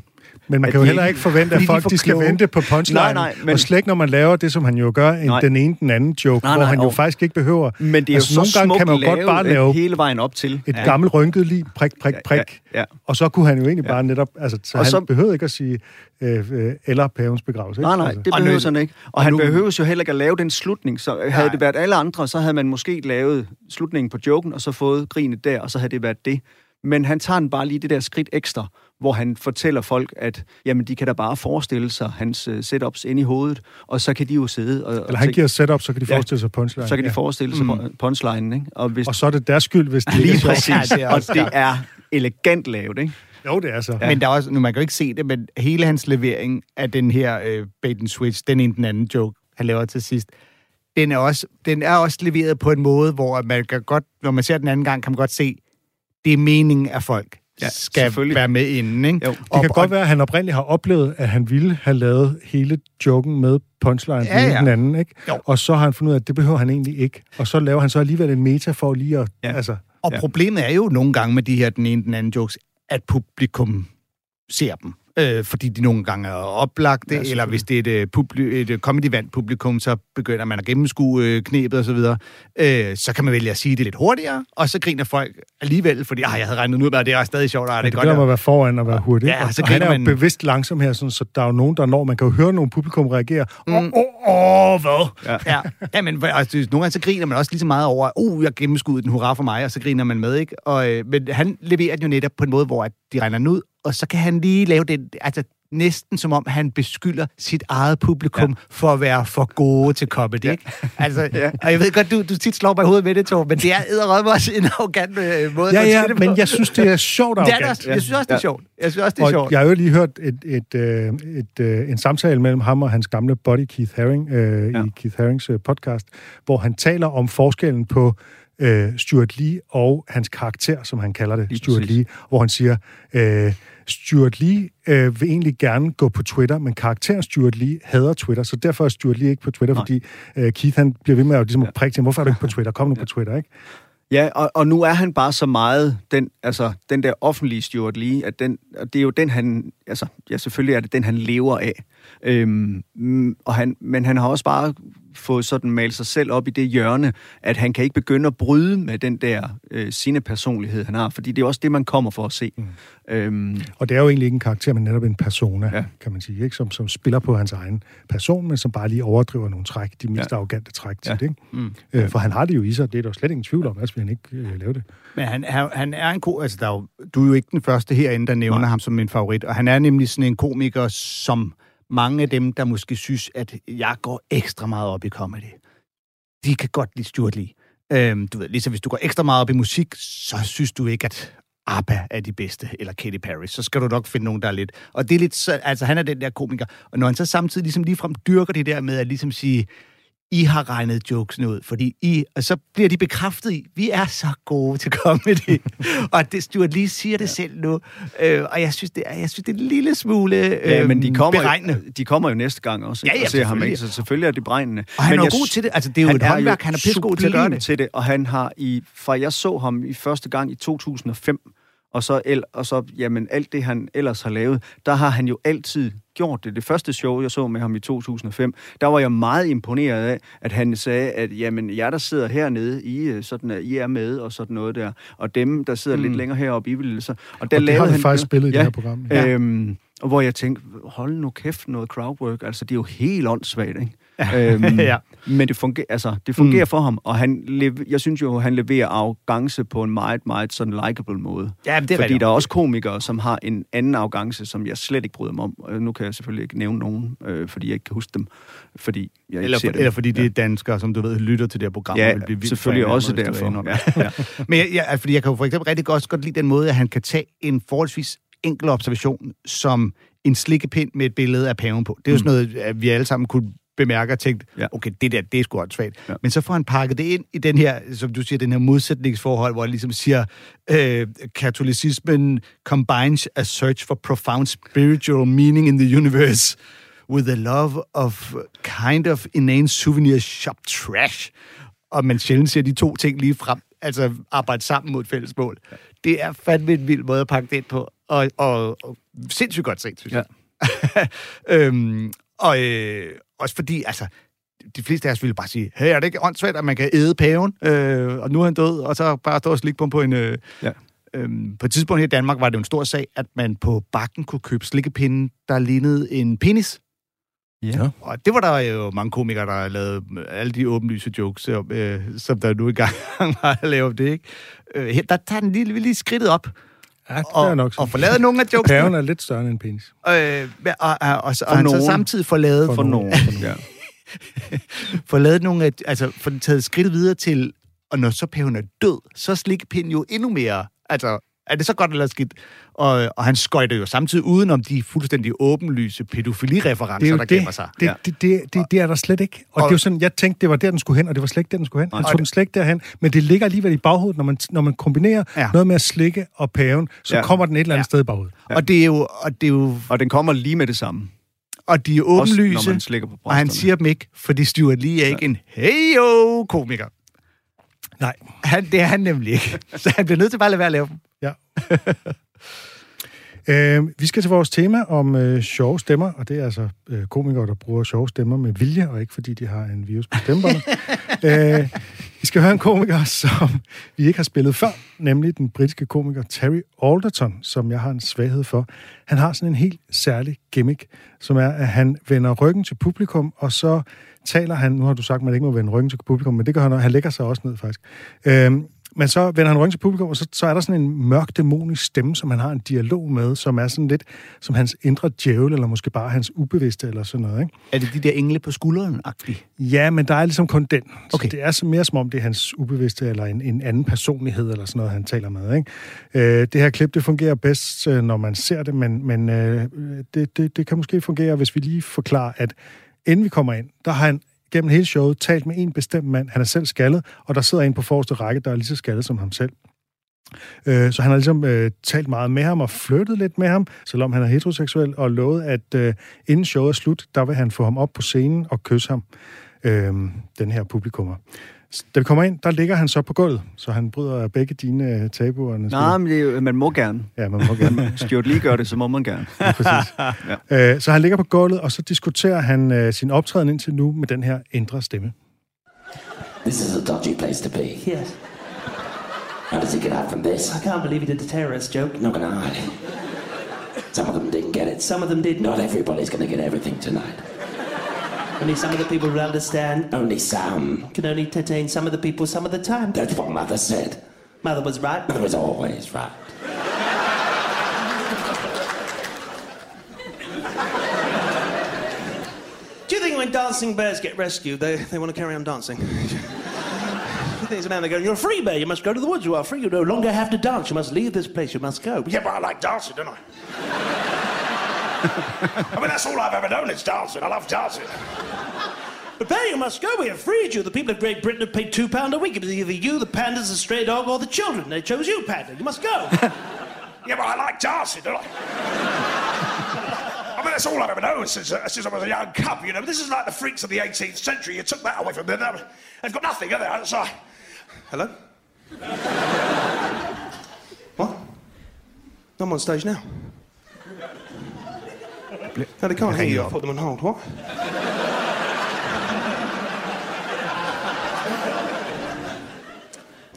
Men man At kan jo heller ikke- forvente, at folk de skal kloge. vente på punchline. Nej, nej, men- Og slet ikke, når man laver det, som han jo gør, en, Nej. den ene den anden joke, Nej, hvor nej, han jo og- faktisk ikke behøver... Men det er Altså, jo nogle så gange smukt kan man jo godt bare lave hele vejen op til. et ja. gammelt rynket lige, prik, prik, prik. Ja, ja. Og så kunne han jo egentlig bare netop... Altså, så Og han så- behøvede ikke at sige, øh, øh, eller pavens begravelse. Ikke? Nej, nej, Altså. det behøver han ikke. Og, og han nu- behøver jo heller ikke at lave den slutning. Så havde Nej. det været alle andre, så havde man måske lavet slutningen på joken, og så fået grinet der, og så havde det været det. Men han tager den bare lige det der skridt ekstra, hvor han fortæller folk, at jamen, de kan da bare forestille sig hans uh, setups ind i hovedet, og så kan de jo sidde og, Eller og han tænke- giver setup, så kan de Ja. forestille sig punchline. så kan de Ja. forestille sig mm. punchlinen, ikke? Og, hvis, Og så er det deres skyld, hvis det ikke lige er sjovt. præcis. Ja, det er og det er elegant lavet, ikke? Jo, det er så. Ja. Men der er også, nu man kan jo ikke se det, men hele hans levering af den her øh, bait and switch, den ene den anden joke, han laver til sidst, den er, også, den er også leveret på en måde, hvor man kan godt, når man ser den anden gang, kan man godt se, det er meningen, at folk Ja, skal være med inden. Ikke? Jo. Det kan godt være, at han oprindeligt har oplevet, at han ville have lavet hele joken med punchline Ja, ja, den anden, ikke? Jo. Og så har han fundet ud af, at det behøver han egentlig ikke. Og så laver han så alligevel en meta for lige at... Ja. Altså, Og ja. problemet er jo nogle gange med de her den ene den anden jokes, at publikum ser dem. Øh, fordi de nogle gange er oplagte, Ja, eller hvis det er et, øh, publi- et øh, comedy-vant publikum, så begynder man at gennemskue øh, knebet og så videre. Øh, så kan man vælge at sige det lidt hurtigere, og så griner folk alligevel, fordi ah, jeg havde regnet ud med, at det er stadig sjovt, og det, det det er godt. om at- være foran og være hurtig. Ja, og, så og han er griner jo man- bevidst langsom her, sådan, så der er jo nogen, der når... Man kan jo høre nogle publikum reagere. Åh, Mm. åh, åh, hvad? Ja. Ja, ja men altså, nogle gange så griner man også lige så meget over, uh, jeg gennemskuddet den, hurra for mig, og så griner man med, ikke? Og, øh, men han leverer den jo netop på en måde, hvor at de regner den ud, og så kan han lige lave det, altså næsten som om, han beskylder sit eget publikum ja. for at være for gode til comedy, ja. ikke? Altså, ja. og jeg ved godt, du, du tit slår mig i hovedet med det, Tor, men det er edderrømme også en arrogant øh, måde Ja, at ja, sige det men på. jeg synes, det er sjovt det er også. Jeg synes også, det er sjovt. Jeg synes også, det er Og sjovt. jeg har jo lige hørt et, et, øh, et, øh, en samtale mellem ham og hans gamle buddy Keith Haring øh. Ja. i Keith Harings øh, podcast, hvor han taler om forskellen på øh, Stuart Lee og hans karakter, som han kalder det, Lige Stuart præcis. Lee, hvor han siger, øh, Stuart Lee øh, vil egentlig gerne gå på Twitter, men karakteren Stuart Lee hader Twitter, så derfor er Stuart Lee ikke på Twitter, Nej. Fordi øh, Keith han bliver ved med at, ligesom, at prikke til hvorfor er du ikke på Twitter? Kom nu på Twitter, ikke? Ja, og, og nu er han bare så meget den, altså, den der offentlige Stuart Lee, at den, og det er jo den, han, altså, ja, selvfølgelig er det den, han lever af. Øhm, mm, og han, men han har også bare fået sådan malet sig selv op i det hjørne, at han kan ikke begynde at bryde med den der øh, sine personlighed, han har, fordi det er også det, man kommer for at se. Mm. Øhm, Og det er jo egentlig ikke en karakter, men netop en persona, ja. Kan man sige, ikke? Som, som spiller på hans egen person, men som bare lige overdriver nogle træk, de mest ja. Arrogante træk til Ja. det. Ikke? Mm. Øh, for han har det jo i sig, det er der slet ingen tvivl om, ellers vil han ikke øh, lave det. Men han, han, han er en ko... Altså, der er jo, du er jo ikke den første herinde, der nævner Nej. ham som min favorit. Og han er nemlig sådan en komiker, som mange af dem, der måske synes, at jeg går ekstra meget op i comedy, de kan godt lide Stuart Lee. Øhm, du ved, ligesom hvis du går ekstra meget op i musik, så synes du ikke, at ABBA er de bedste, eller Katy Perry, så skal du nok finde nogen, der er lidt... Og det er lidt så, altså han er den der komiker, og når han så samtidig ligesom ligefrem dyrker det der med at ligesom sige, i har regnet jokesene ud, fordi I, og så bliver de bekræftet i, vi er så gode til comedy. og det, Stuart lige siger det ja. selv nu, øh, og jeg synes, det er, jeg synes, det er en lille smule øh, ja, men de kommer, beregnende. jo, de kommer jo næste gang også, Ja, ja, og ser ham, ikke? Så selvfølgelig er det beregnende. Og han men er jeg god til det. Altså, det er jo et håndværk, han er pissegod til at gøre det. til det, og han har i, fra jeg så ham i første gang i 2005, og så, el, og så jamen, alt det, han ellers har lavet, der har han jo altid gjort det. Det første show, jeg så med ham i 2005, der var jeg meget imponeret af, at han sagde, at jamen, jeg der sidder hernede, I, øh, sådan, at I er med, og sådan noget der, og dem, der sidder mm. lidt længere heroppe, I vil så... Og, der Og det har han faktisk spillet i det her program. Ja. Øhm, og hvor jeg tænkte, hold nu kæft noget crowdwork, altså det er jo helt åndssvagt, ikke? Øhm, Ja. Men det fungerer, altså, det fungerer mm. for ham, og han lev- jeg synes jo, han leverer arrogance på en meget, meget sådan likable måde. Ja, det er Fordi rigtigt. der er også komikere, som har en anden arrogance, som jeg slet ikke bryder mig om. Og nu kan jeg selvfølgelig ikke nævne nogen, øh, fordi jeg ikke kan huske dem, fordi jeg ikke Eller, ser for, dem. eller fordi det er danskere, som du ved, lytter til det her program. og Ja, vil blive selvfølgelig af også derfor. er det. Ja. Men jeg, jeg, altså, fordi jeg kan jo for eksempel rigtig godt, godt lide den måde, at han kan tage en forholdsvis enkel observation, som en slikkepind med et billede af paven på. Det er jo sådan noget, at vi alle sammen kunne bemærke og tænke, Ja. okay, det der, det er sgu svagt. Ja. Men så får han pakket det ind i den her, som du siger, den her modsætningsforhold, hvor han ligesom siger, øh, katolicismen combines a search for profound spiritual meaning in the universe with the love of kind of inane souvenir shop trash. Og man sjældent ser de to ting lige frem, altså arbejde sammen mod et fælles mål. Ja. Det er fandme en vild måde at pakke det ind på, og, og, og sindssygt godt set, synes jeg. øhm, og øh, også fordi, altså, de fleste af os ville bare sige, hey, er det ikke åndssvagt, at man kan æde paven, øh, og nu er han død, og så bare stå og slikke på, en... Øh, Ja. øhm, på et tidspunkt her i Danmark var det jo en stor sag, at man på bakken kunne købe slikkepinde, der lignede en penis. Ja. Og det var der jo mange komikere, der lavede alle de åbenlyse jokes, om, øh, som der nu i gang var at lave om det, ikke? Øh, her, der tager den lige, lige skridtet op, Ja, det og, er nok og får lavet nogle af jokesene. Paven er lidt større end en penis. Øh, og, og, og, og, For og han så nogen. samtidig får lavet, For For nogen. nogen. Ja. får lavet nogle af, altså får taget skridt videre til, og når så paven er død, så er slikkepinden jo endnu mere, altså er det så godt eller skidt? Og, og han skøjter jo samtidig udenom de fuldstændig åbenlyse pædofilireferencer, der gemmer sig. Det, det, det, det, det er der slet ikke. Og, Og- det er jo sådan, jeg tænkte, det var der, den skulle hen, og det var slet ikke der, den skulle hen. Han tog den slet ikke derhen, men det ligger alligevel i baghovedet, når man, når man kombinerer Ja. ja. noget med at slikke og paven, så Ja. ja. kommer den et eller andet Ja. ja. sted i baghovedet. Og det er jo, og det er jo, Og den kommer lige med det samme. og de er Også åbenlyse, når man på og han siger dem ikke, fordi Stuart Lee er ikke en heyo komiker. Nej. Han, det er han nemlig ikke. Så han bliver nødt til bare at lade være at lave dem. Øh, vi skal til vores tema om øh, sjove stemmer, og det er altså øh, komikere, der bruger sjove stemmer med vilje, og ikke fordi de har en virus på stemmerne. øh, vi skal høre en komiker, som vi ikke har spillet før, nemlig den britiske komiker Terry Alderton, som jeg har en svaghed for. Han har sådan en helt særlig gimmick, som er, at han vender ryggen til publikum, og så taler han, nu har du sagt, at man ikke må vende ryggen til publikum, men det gør han, og han lægger sig også ned faktisk. Øhm, Men så vender han ryggen til publikum, og så, så er der sådan en mørk, dæmonisk stemme, som han har en dialog med, som er sådan lidt som hans indre djævel, eller måske bare hans ubevidste, eller sådan noget, ikke? Er det de der engle på skulderen -agtige? Ja, men der er ligesom kun den. Okay. Så det er så mere som om, det er hans ubevidste, eller en, en anden personlighed, eller sådan noget, han taler med, ikke? Øh, det her klip, det fungerer bedst, øh, når man ser det, men, men øh, det, det, det kan måske fungere, hvis vi lige forklarer, at inden vi kommer ind, der har han gennem hele showet talt med en bestemt mand. Han er selv skaldet, og der sidder en på forreste række, der er lige så skaldet som ham selv. Øh, så han har ligesom øh, talt meget med ham og flyttet lidt med ham, selvom han er heteroseksuel, og lovet, at øh, inden showet er slut, der vil han få ham op på scenen og kysse ham, øh, den her publikummer. Da vi kommer ind, der ligger han så på gulvet, så han bryder begge dine øh, tabuer. Nej, men det, er man må gerne. Ja, man må gerne. Stuart lige gør det, så må man gerne. Præcis. ja. øh, så han ligger på gulvet, og så diskuterer han øh, sin optræden indtil nu med den her indre stemme. This is a dodgy place to be. Yes. How does he get out from this? I can't believe he did the terrorist joke. Not gonna hide. Some of them didn't get it. Some of them did Not not. everybody's gonna get everything tonight. Only some of the people will understand. Only some. Can only entertain some of the people some of the time. That's what Mother said. Mother was right. Mother was always right. Do you think when dancing bears get rescued, they, they want to carry on dancing? You think it's now they go, you're a free bear, you must go to the woods, you are free, you no longer have to dance, you must leave this place, you must go. Yeah, but I like dancing, don't I? I mean, that's all I've ever known, is dancing. I love dancing. But Bear, you must go. We have freed you. The people of Great Britain have paid two pound a week. It was either you, the pandas, the stray dog, or the children. They chose you, panda. You must go. yeah, but I like dancing, don't I? I mean, that's all I've ever known since, uh, since I was a young cub, you know. This is like the freaks of the 18th century. You took that away from them. They've- They've got nothing, have they? It's like... Hello? what? I'm on stage now. No, they can't hear you. I put them on hold. What?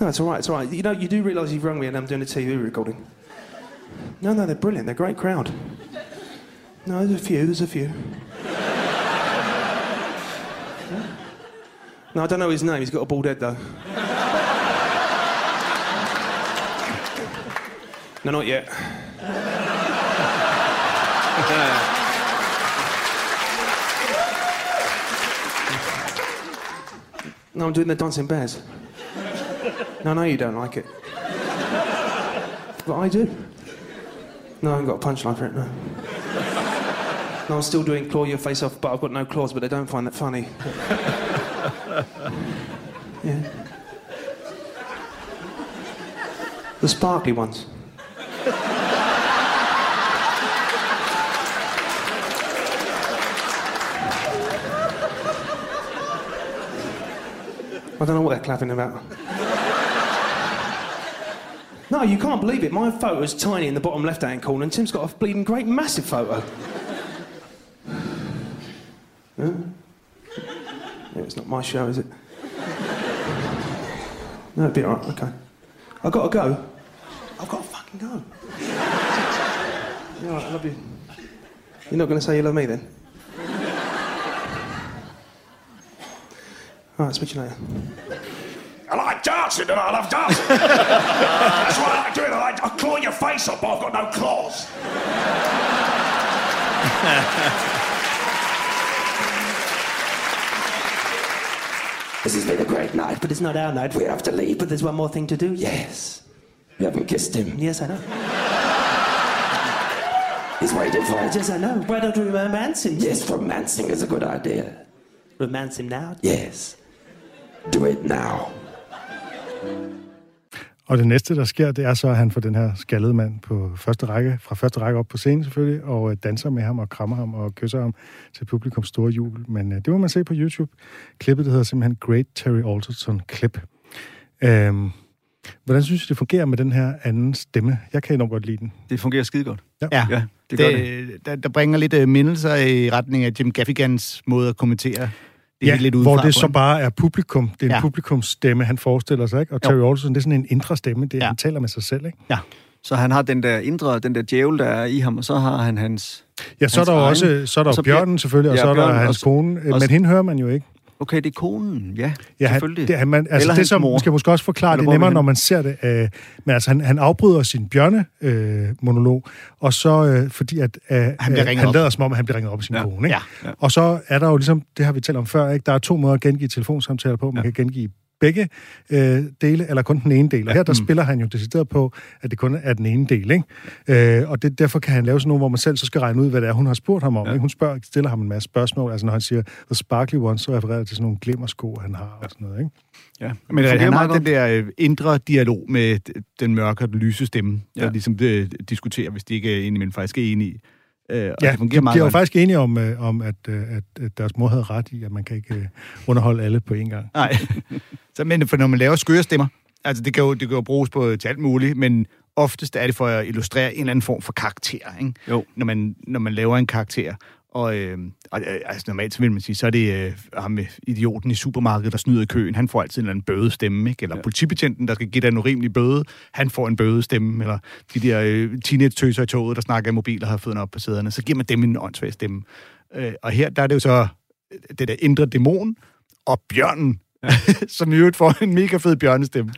No, it's all right. It's all right. You know, you do realise you've rung me and I'm doing a TV recording. No, no, they're brilliant. They're a great crowd. No, there's a few. There's a few. No, I don't know his name. He's got a bald head though. no, not yet. No, I'm doing the dancing bears. No, no, you don't like it. But I do. No, I haven't got a punchline for it, no. No, I'm still doing claw your face off, but I've got no claws, but they don't find that funny. yeah. The sparkly ones. I don't know what they're clapping about. No, you can't believe it. My photo's tiny in the bottom left-hand corner, and Tim's got a bleeding great massive photo. Huh? Yeah, it's not my show, is it? No, it'd be all right. Okay. I've got to go. I've got to fucking go. Yeah, all right, I love you. You're not going to say you love me then? All right, speak to you later. I like dancing, and I love dancing. That's what I like doing. I like I claw your face up, but I've got no claws. This has been a great night, But it's not our night. we have to leave. But there's one more thing to do. Yes. You haven't kissed him. Yes, I know. He's waiting for it. Yes, I know. Why don't we romance him? Yes, romancing is a good idea. Romance him now. Yes. Do it now. Og det næste, der sker, det er så, at han får den her skaldede mand på første række, fra første række op på scenen selvfølgelig, og øh, danser med ham og krammer ham og kysser ham til publikums store jul. Men øh, det må man se på YouTube. Klippet, det hedder simpelthen Great Terry Alderton Clip. Øhm, hvordan synes I, det fungerer med den her anden stemme? Jeg kan enormt godt lide den. Det fungerer skide godt. Ja, Ja, det gør det. Der, der bringer lidt uh, mindelser i retning af Jim Gaffigans måde at kommentere. Det er ja, lidt hvor det så bare er publikum. Det er en Ja. publikumsstemme, han forestiller sig, ikke? Og. Terry Alderton, det er sådan en indre stemme. Det er, Ja. Han taler med sig selv, ikke? Ja. Så han har den der indre, den der djævel, der er i ham, og så har han hans... Ja, så er Hans der egen. også så er der Og så bjørnen selvfølgelig, og Ja, så er der hans og- kone. og- Men hende hører man jo ikke. Okay, det er konen, ja. Ja, selvfølgelig. det, han, man, altså Eller det, som mor. skal måske også forklare, Eller det er er nemmere, når man ser det. Øh, men altså, han, han afbryder sin bjørne-monolog, øh, monolog, og så øh, fordi, at øh, Han bliver øh, ringet han op. lader som om, at han bliver ringet op af sin Ja. kone. Ikke? Ja. Og så er der jo ligesom, det har vi talt om før, ikke? der er to måder at gengive telefonsamtaler på. Man Ja. kan gengive begge øh, dele, eller kun den ene del. Og her der Mm. spiller han jo decideret på, at det kun er den ene del. Ikke? Øh, og det, derfor kan han lave sådan nogle, hvor man selv så skal regne ud, hvad det er, hun har spurgt ham om. Ja. Ikke? Hun spørger, stiller ham en masse spørgsmål. Altså når han siger, the sparkly one, så refererer det til sådan nogle glimmersko, han har og sådan noget. Ikke? Ja. Men Det han fungerer har meget den der øh, indre dialog med den mørke og den lyse stemme, der Ja. ligesom øh, diskuterer, hvis de ikke er indimellem faktisk er enige. Øh, og Ja, det de, fungerer de meget er jo faktisk enige om, øh, om at, øh, at, at deres mor havde ret i, at man kan ikke øh, underholde alle på én gang. Nej. så, men for når man laver skøre stemmer, altså det kan jo, det kan jo bruges på, til alt muligt, men oftest er det for at illustrere en eller anden form for karakter, ikke? Jo. Når, man, når man laver en karakter. Og, øh, og øh, altså normalt så vil man sige, så er det øh, ham med idioten i supermarkedet, der snyder i køen. Han får altid en eller anden bødestemme, ikke? Eller ja. politibetjenten, der skal give dig en urimelig bøde. Han får en bødestemme. Eller de der øh, teenage-tøser i toget, der snakker i mobil og har fødderne op på sæderne. Så giver man dem en åndssvag stemme. Øh, og her, der er det jo så øh, det der indre dæmon og bjørnen, ja. som i øvrigt får en mega fed bjørnestemme.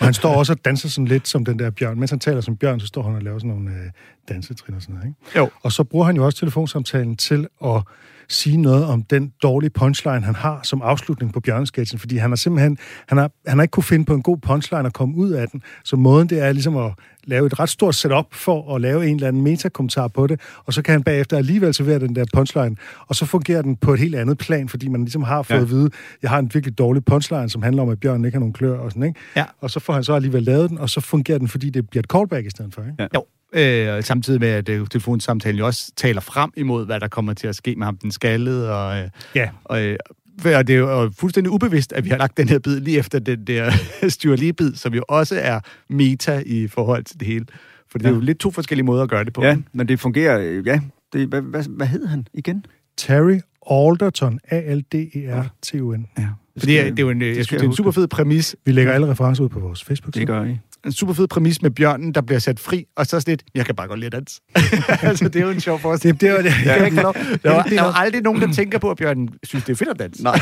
Og han står også og danser sådan lidt som den der bjørn. Mens han taler som bjørn, så står han og laver sådan nogle øh, dansetrin og sådan noget. Ikke? Jo. Og så bruger han jo også telefonsamtalen til at sige noget om den dårlige punchline, han har som afslutning på bjørnesketchen, fordi han har simpelthen, han har, han har ikke kunne finde på en god punchline og komme ud af den. Så måden, det er ligesom at lave et ret stort setup for at lave en eller anden metakommentar på det, og så kan han bagefter alligevel servere den der punchline, og så fungerer den på et helt andet plan, fordi man ligesom har fået Ja. at vide, jeg har en virkelig dårlig punchline, som handler om, at bjørnen ikke har nogen klør og sådan, ikke? Ja. Og så får han så alligevel lavet den, og så fungerer den, fordi det bliver et callback i stedet for, ikke? Ja. Jo. Øh, samtidig med, at øh, telefonsamtalen jo også taler frem imod, hvad der kommer til at ske med ham, den skaldede. Og, øh, Ja. og, øh, og det er jo fuldstændig ubevidst, at vi har lagt den her bid lige efter den der Stuart Lee-bid, som jo også er meta i forhold til det hele. For det er jo lidt to forskellige måder at gøre det på. Ja, men det fungerer, øh, ja. Det, hvad, hvad, hvad hed han igen? Terry Alderton, E A-L-D-E-R-T-O-N. Ja. Fordi det, det er jo en, øh, jeg synes, det er en super fed præmis. Vi lægger alle referencer ud på vores facebook Det gør I. En super fed præmis med bjørnen, der bliver sat fri, og så sådan lidt, jeg kan bare godt lide at danse. altså, det er jo en sjov forestilling. Det, det var det. Jeg kan ikke lov. Der var, der var aldrig nogen, der tænker på, at bjørnen synes, det er fedt at danse. Nej.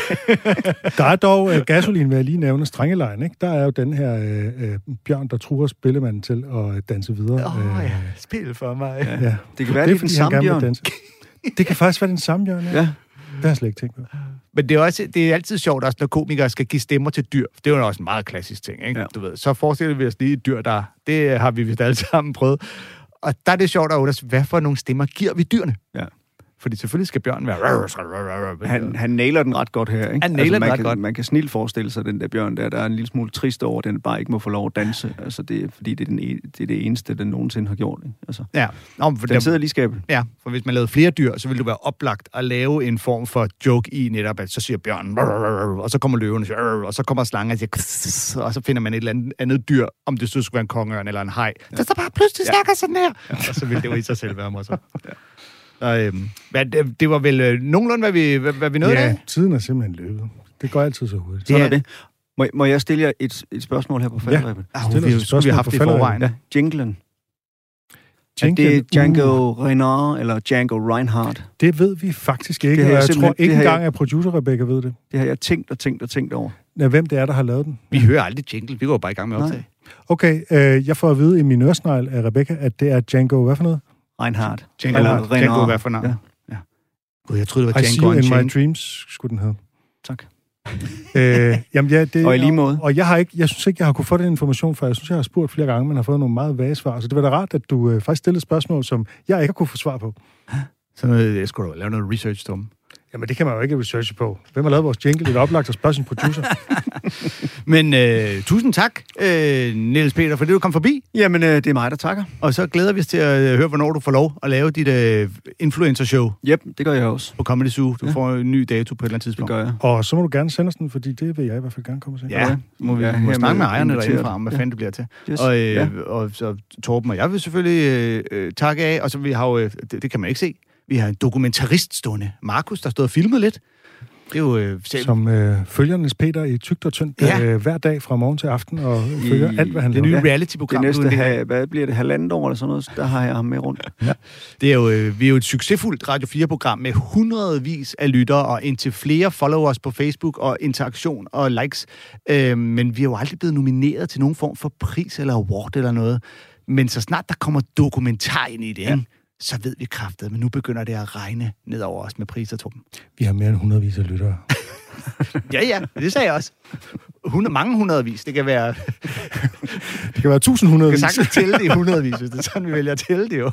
Der er dog uh, gasolin, vil jeg lige nævne, strengelejen, ikke? Der er jo den her uh, uh, bjørn, der truer spillemanden til at uh, danse videre. Åh oh, Øh, ja, spil for mig. Ja. ja. Det kan være, det er den fordi, han samme bjørn. Det kan faktisk være den samme bjørn, ja. Ja. Det har jeg slet ikke tænkt på. Men det er, også, det er altid sjovt, også, når komikere skal give stemmer til dyr. Det er jo også en meget klassisk ting, ikke? Ja. Du ved. Så forestiller vi os lige et dyr, der... Det har vi vist alle sammen prøvet. Og der er det sjovt at undersøge, hvad for nogle stemmer giver vi dyrene? Ja. Fordi selvfølgelig skal bjørnen være... Han, han nailer den ret godt her, ikke? Altså, Han nailer den man ret kan, godt. Man kan snilt forestille sig, den der bjørn der, der er en lille smule trist over, at den bare ikke må få lov at danse. Altså, det er, fordi det er, den, e- det er det eneste, den nogensinde har gjort, ikke? Altså, Ja. Nå, for den sidder lige skabet. Ja, for hvis man lavede flere dyr, så ville det være oplagt at lave en form for joke i netop, at så siger bjørnen, og så kommer løven, og, så kommer slangen og siger, og så finder man et eller andet, andet dyr, om det så skulle være en kongeørn eller en haj, der så bare pludselig snakker sådan her. Og så ville det jo i sig selv være morsomt. Og, øhm, men det, det var vel øh, nogenlunde, hvad vi, hvad, hvad vi nåede Ja, af. tiden er simpelthen løbet. Det går altid så hurtigt. Sådan Ja. er det. Må, må jeg stille jer et, et spørgsmål her på faldrebet? Ah, Stiller vi, vi, vi have haft det i forvejen. Ja, jinglen. Er Jinglen, det Django uh, Reinhardt eller Django Reinhardt? Det ved vi faktisk ikke, Det har og jeg jeg tror ikke har jeg- engang, at producer Rebecca ved det. Det har jeg tænkt og tænkt og tænkt over. Ja, hvem det er, der har lavet den. Vi hører aldrig jingle, vi går bare i gang med at optage. Okay, øh, jeg får at vide i min øresnegl af Rebecca, at det er Django, hvad for noget? Reinhardt. Django, Eller Django, Reinhardt. hvad for navn? Ja. Ja. Gud, jeg troede, det var I See Django You in My. Dreams, skulle den hedde. Tak. Øh, jamen, ja, det, Og i lige måde. Og jeg, har ikke, jeg synes ikke, jeg har kunne få den information, for jeg synes, jeg har spurgt flere gange, men har fået nogle meget vage svar. Så det var da rart, at du øh, faktisk stillede spørgsmål, som jeg ikke har kunne få svar på. Så noget, jeg skulle da lave noget research, Tom. Jamen, det kan man jo ikke researche på. Hvem har lavet vores jingle? Det er oplagt at spørge sin producer. Men øh, tusind tak, øh, Niels Peter, for det, du kom forbi. Jamen, øh, det er mig, der takker. Og så glæder vi os til at øh, høre, hvornår du får lov at lave dit øh, influencer-show Yep, det gør jeg også. på Comedy Zoo. Du ja. Får en ny dato på et eller andet Det tidspunkt. gør jeg. og så må du gerne sende os den, fordi det vil jeg i hvert fald gerne komme og se. Ja, Ja, må vi ja, må snakke med ejerne derindefra, om hvad Ja. fanden det bliver til. Yes. Og, øh, ja. og så Torben og jeg vil selvfølgelig øh, øh, takke af, og så vi har jo, øh, det, det kan man ikke se, vi har en dokumentarist stående, Markus, der stod og filmet lidt. Det er jo øh, selv... som øh, følger Niels Peter i tygt og tyndt Ja. øh, hver dag fra morgen til aften, og følger alt, hvad han det laver. nye reality-program. Det næste, ha, hvad bliver det, halvandet år eller sådan noget, der har jeg ham med rundt. Det er jo, øh, vi er jo et succesfuldt Radio 4-program med hundredvis af lyttere og indtil flere followers på Facebook og interaktion og likes. Øh, men vi er jo aldrig blevet nomineret til nogen form for pris eller award eller noget. Men så snart der kommer dokumentar ind i det, ja. Så ved vi kraftet, men nu begynder det at regne ned over os med priser, Torben. Vi har mere end hundredvis af lyttere. Ja, ja, det sagde jeg også. Hundre, mange hundredvis. Det kan være... Det kan være Du tusindhundredvis. kan sagtens tælle det i hundredvis, hvis det er sådan, vi vælger at tælle det jo.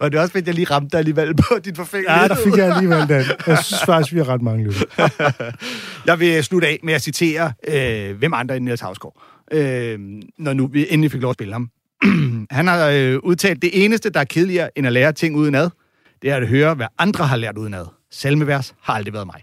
Og det er også fedt, at jeg lige ramte dig alligevel på din forfængelighed. Ja, der fik jeg alligevel den. Jeg synes faktisk, vi har ret mange lyttere. Jeg vil slutte af med at citere, øh, hvem andre end Niels Havsgaard, øh, når nu vi endelig fik lov at spille ham. Han har øh, udtalt, det eneste, der er kedeligere end at lære ting udenad, det er at høre, hvad andre har lært udenad. Salmevers har aldrig været mig.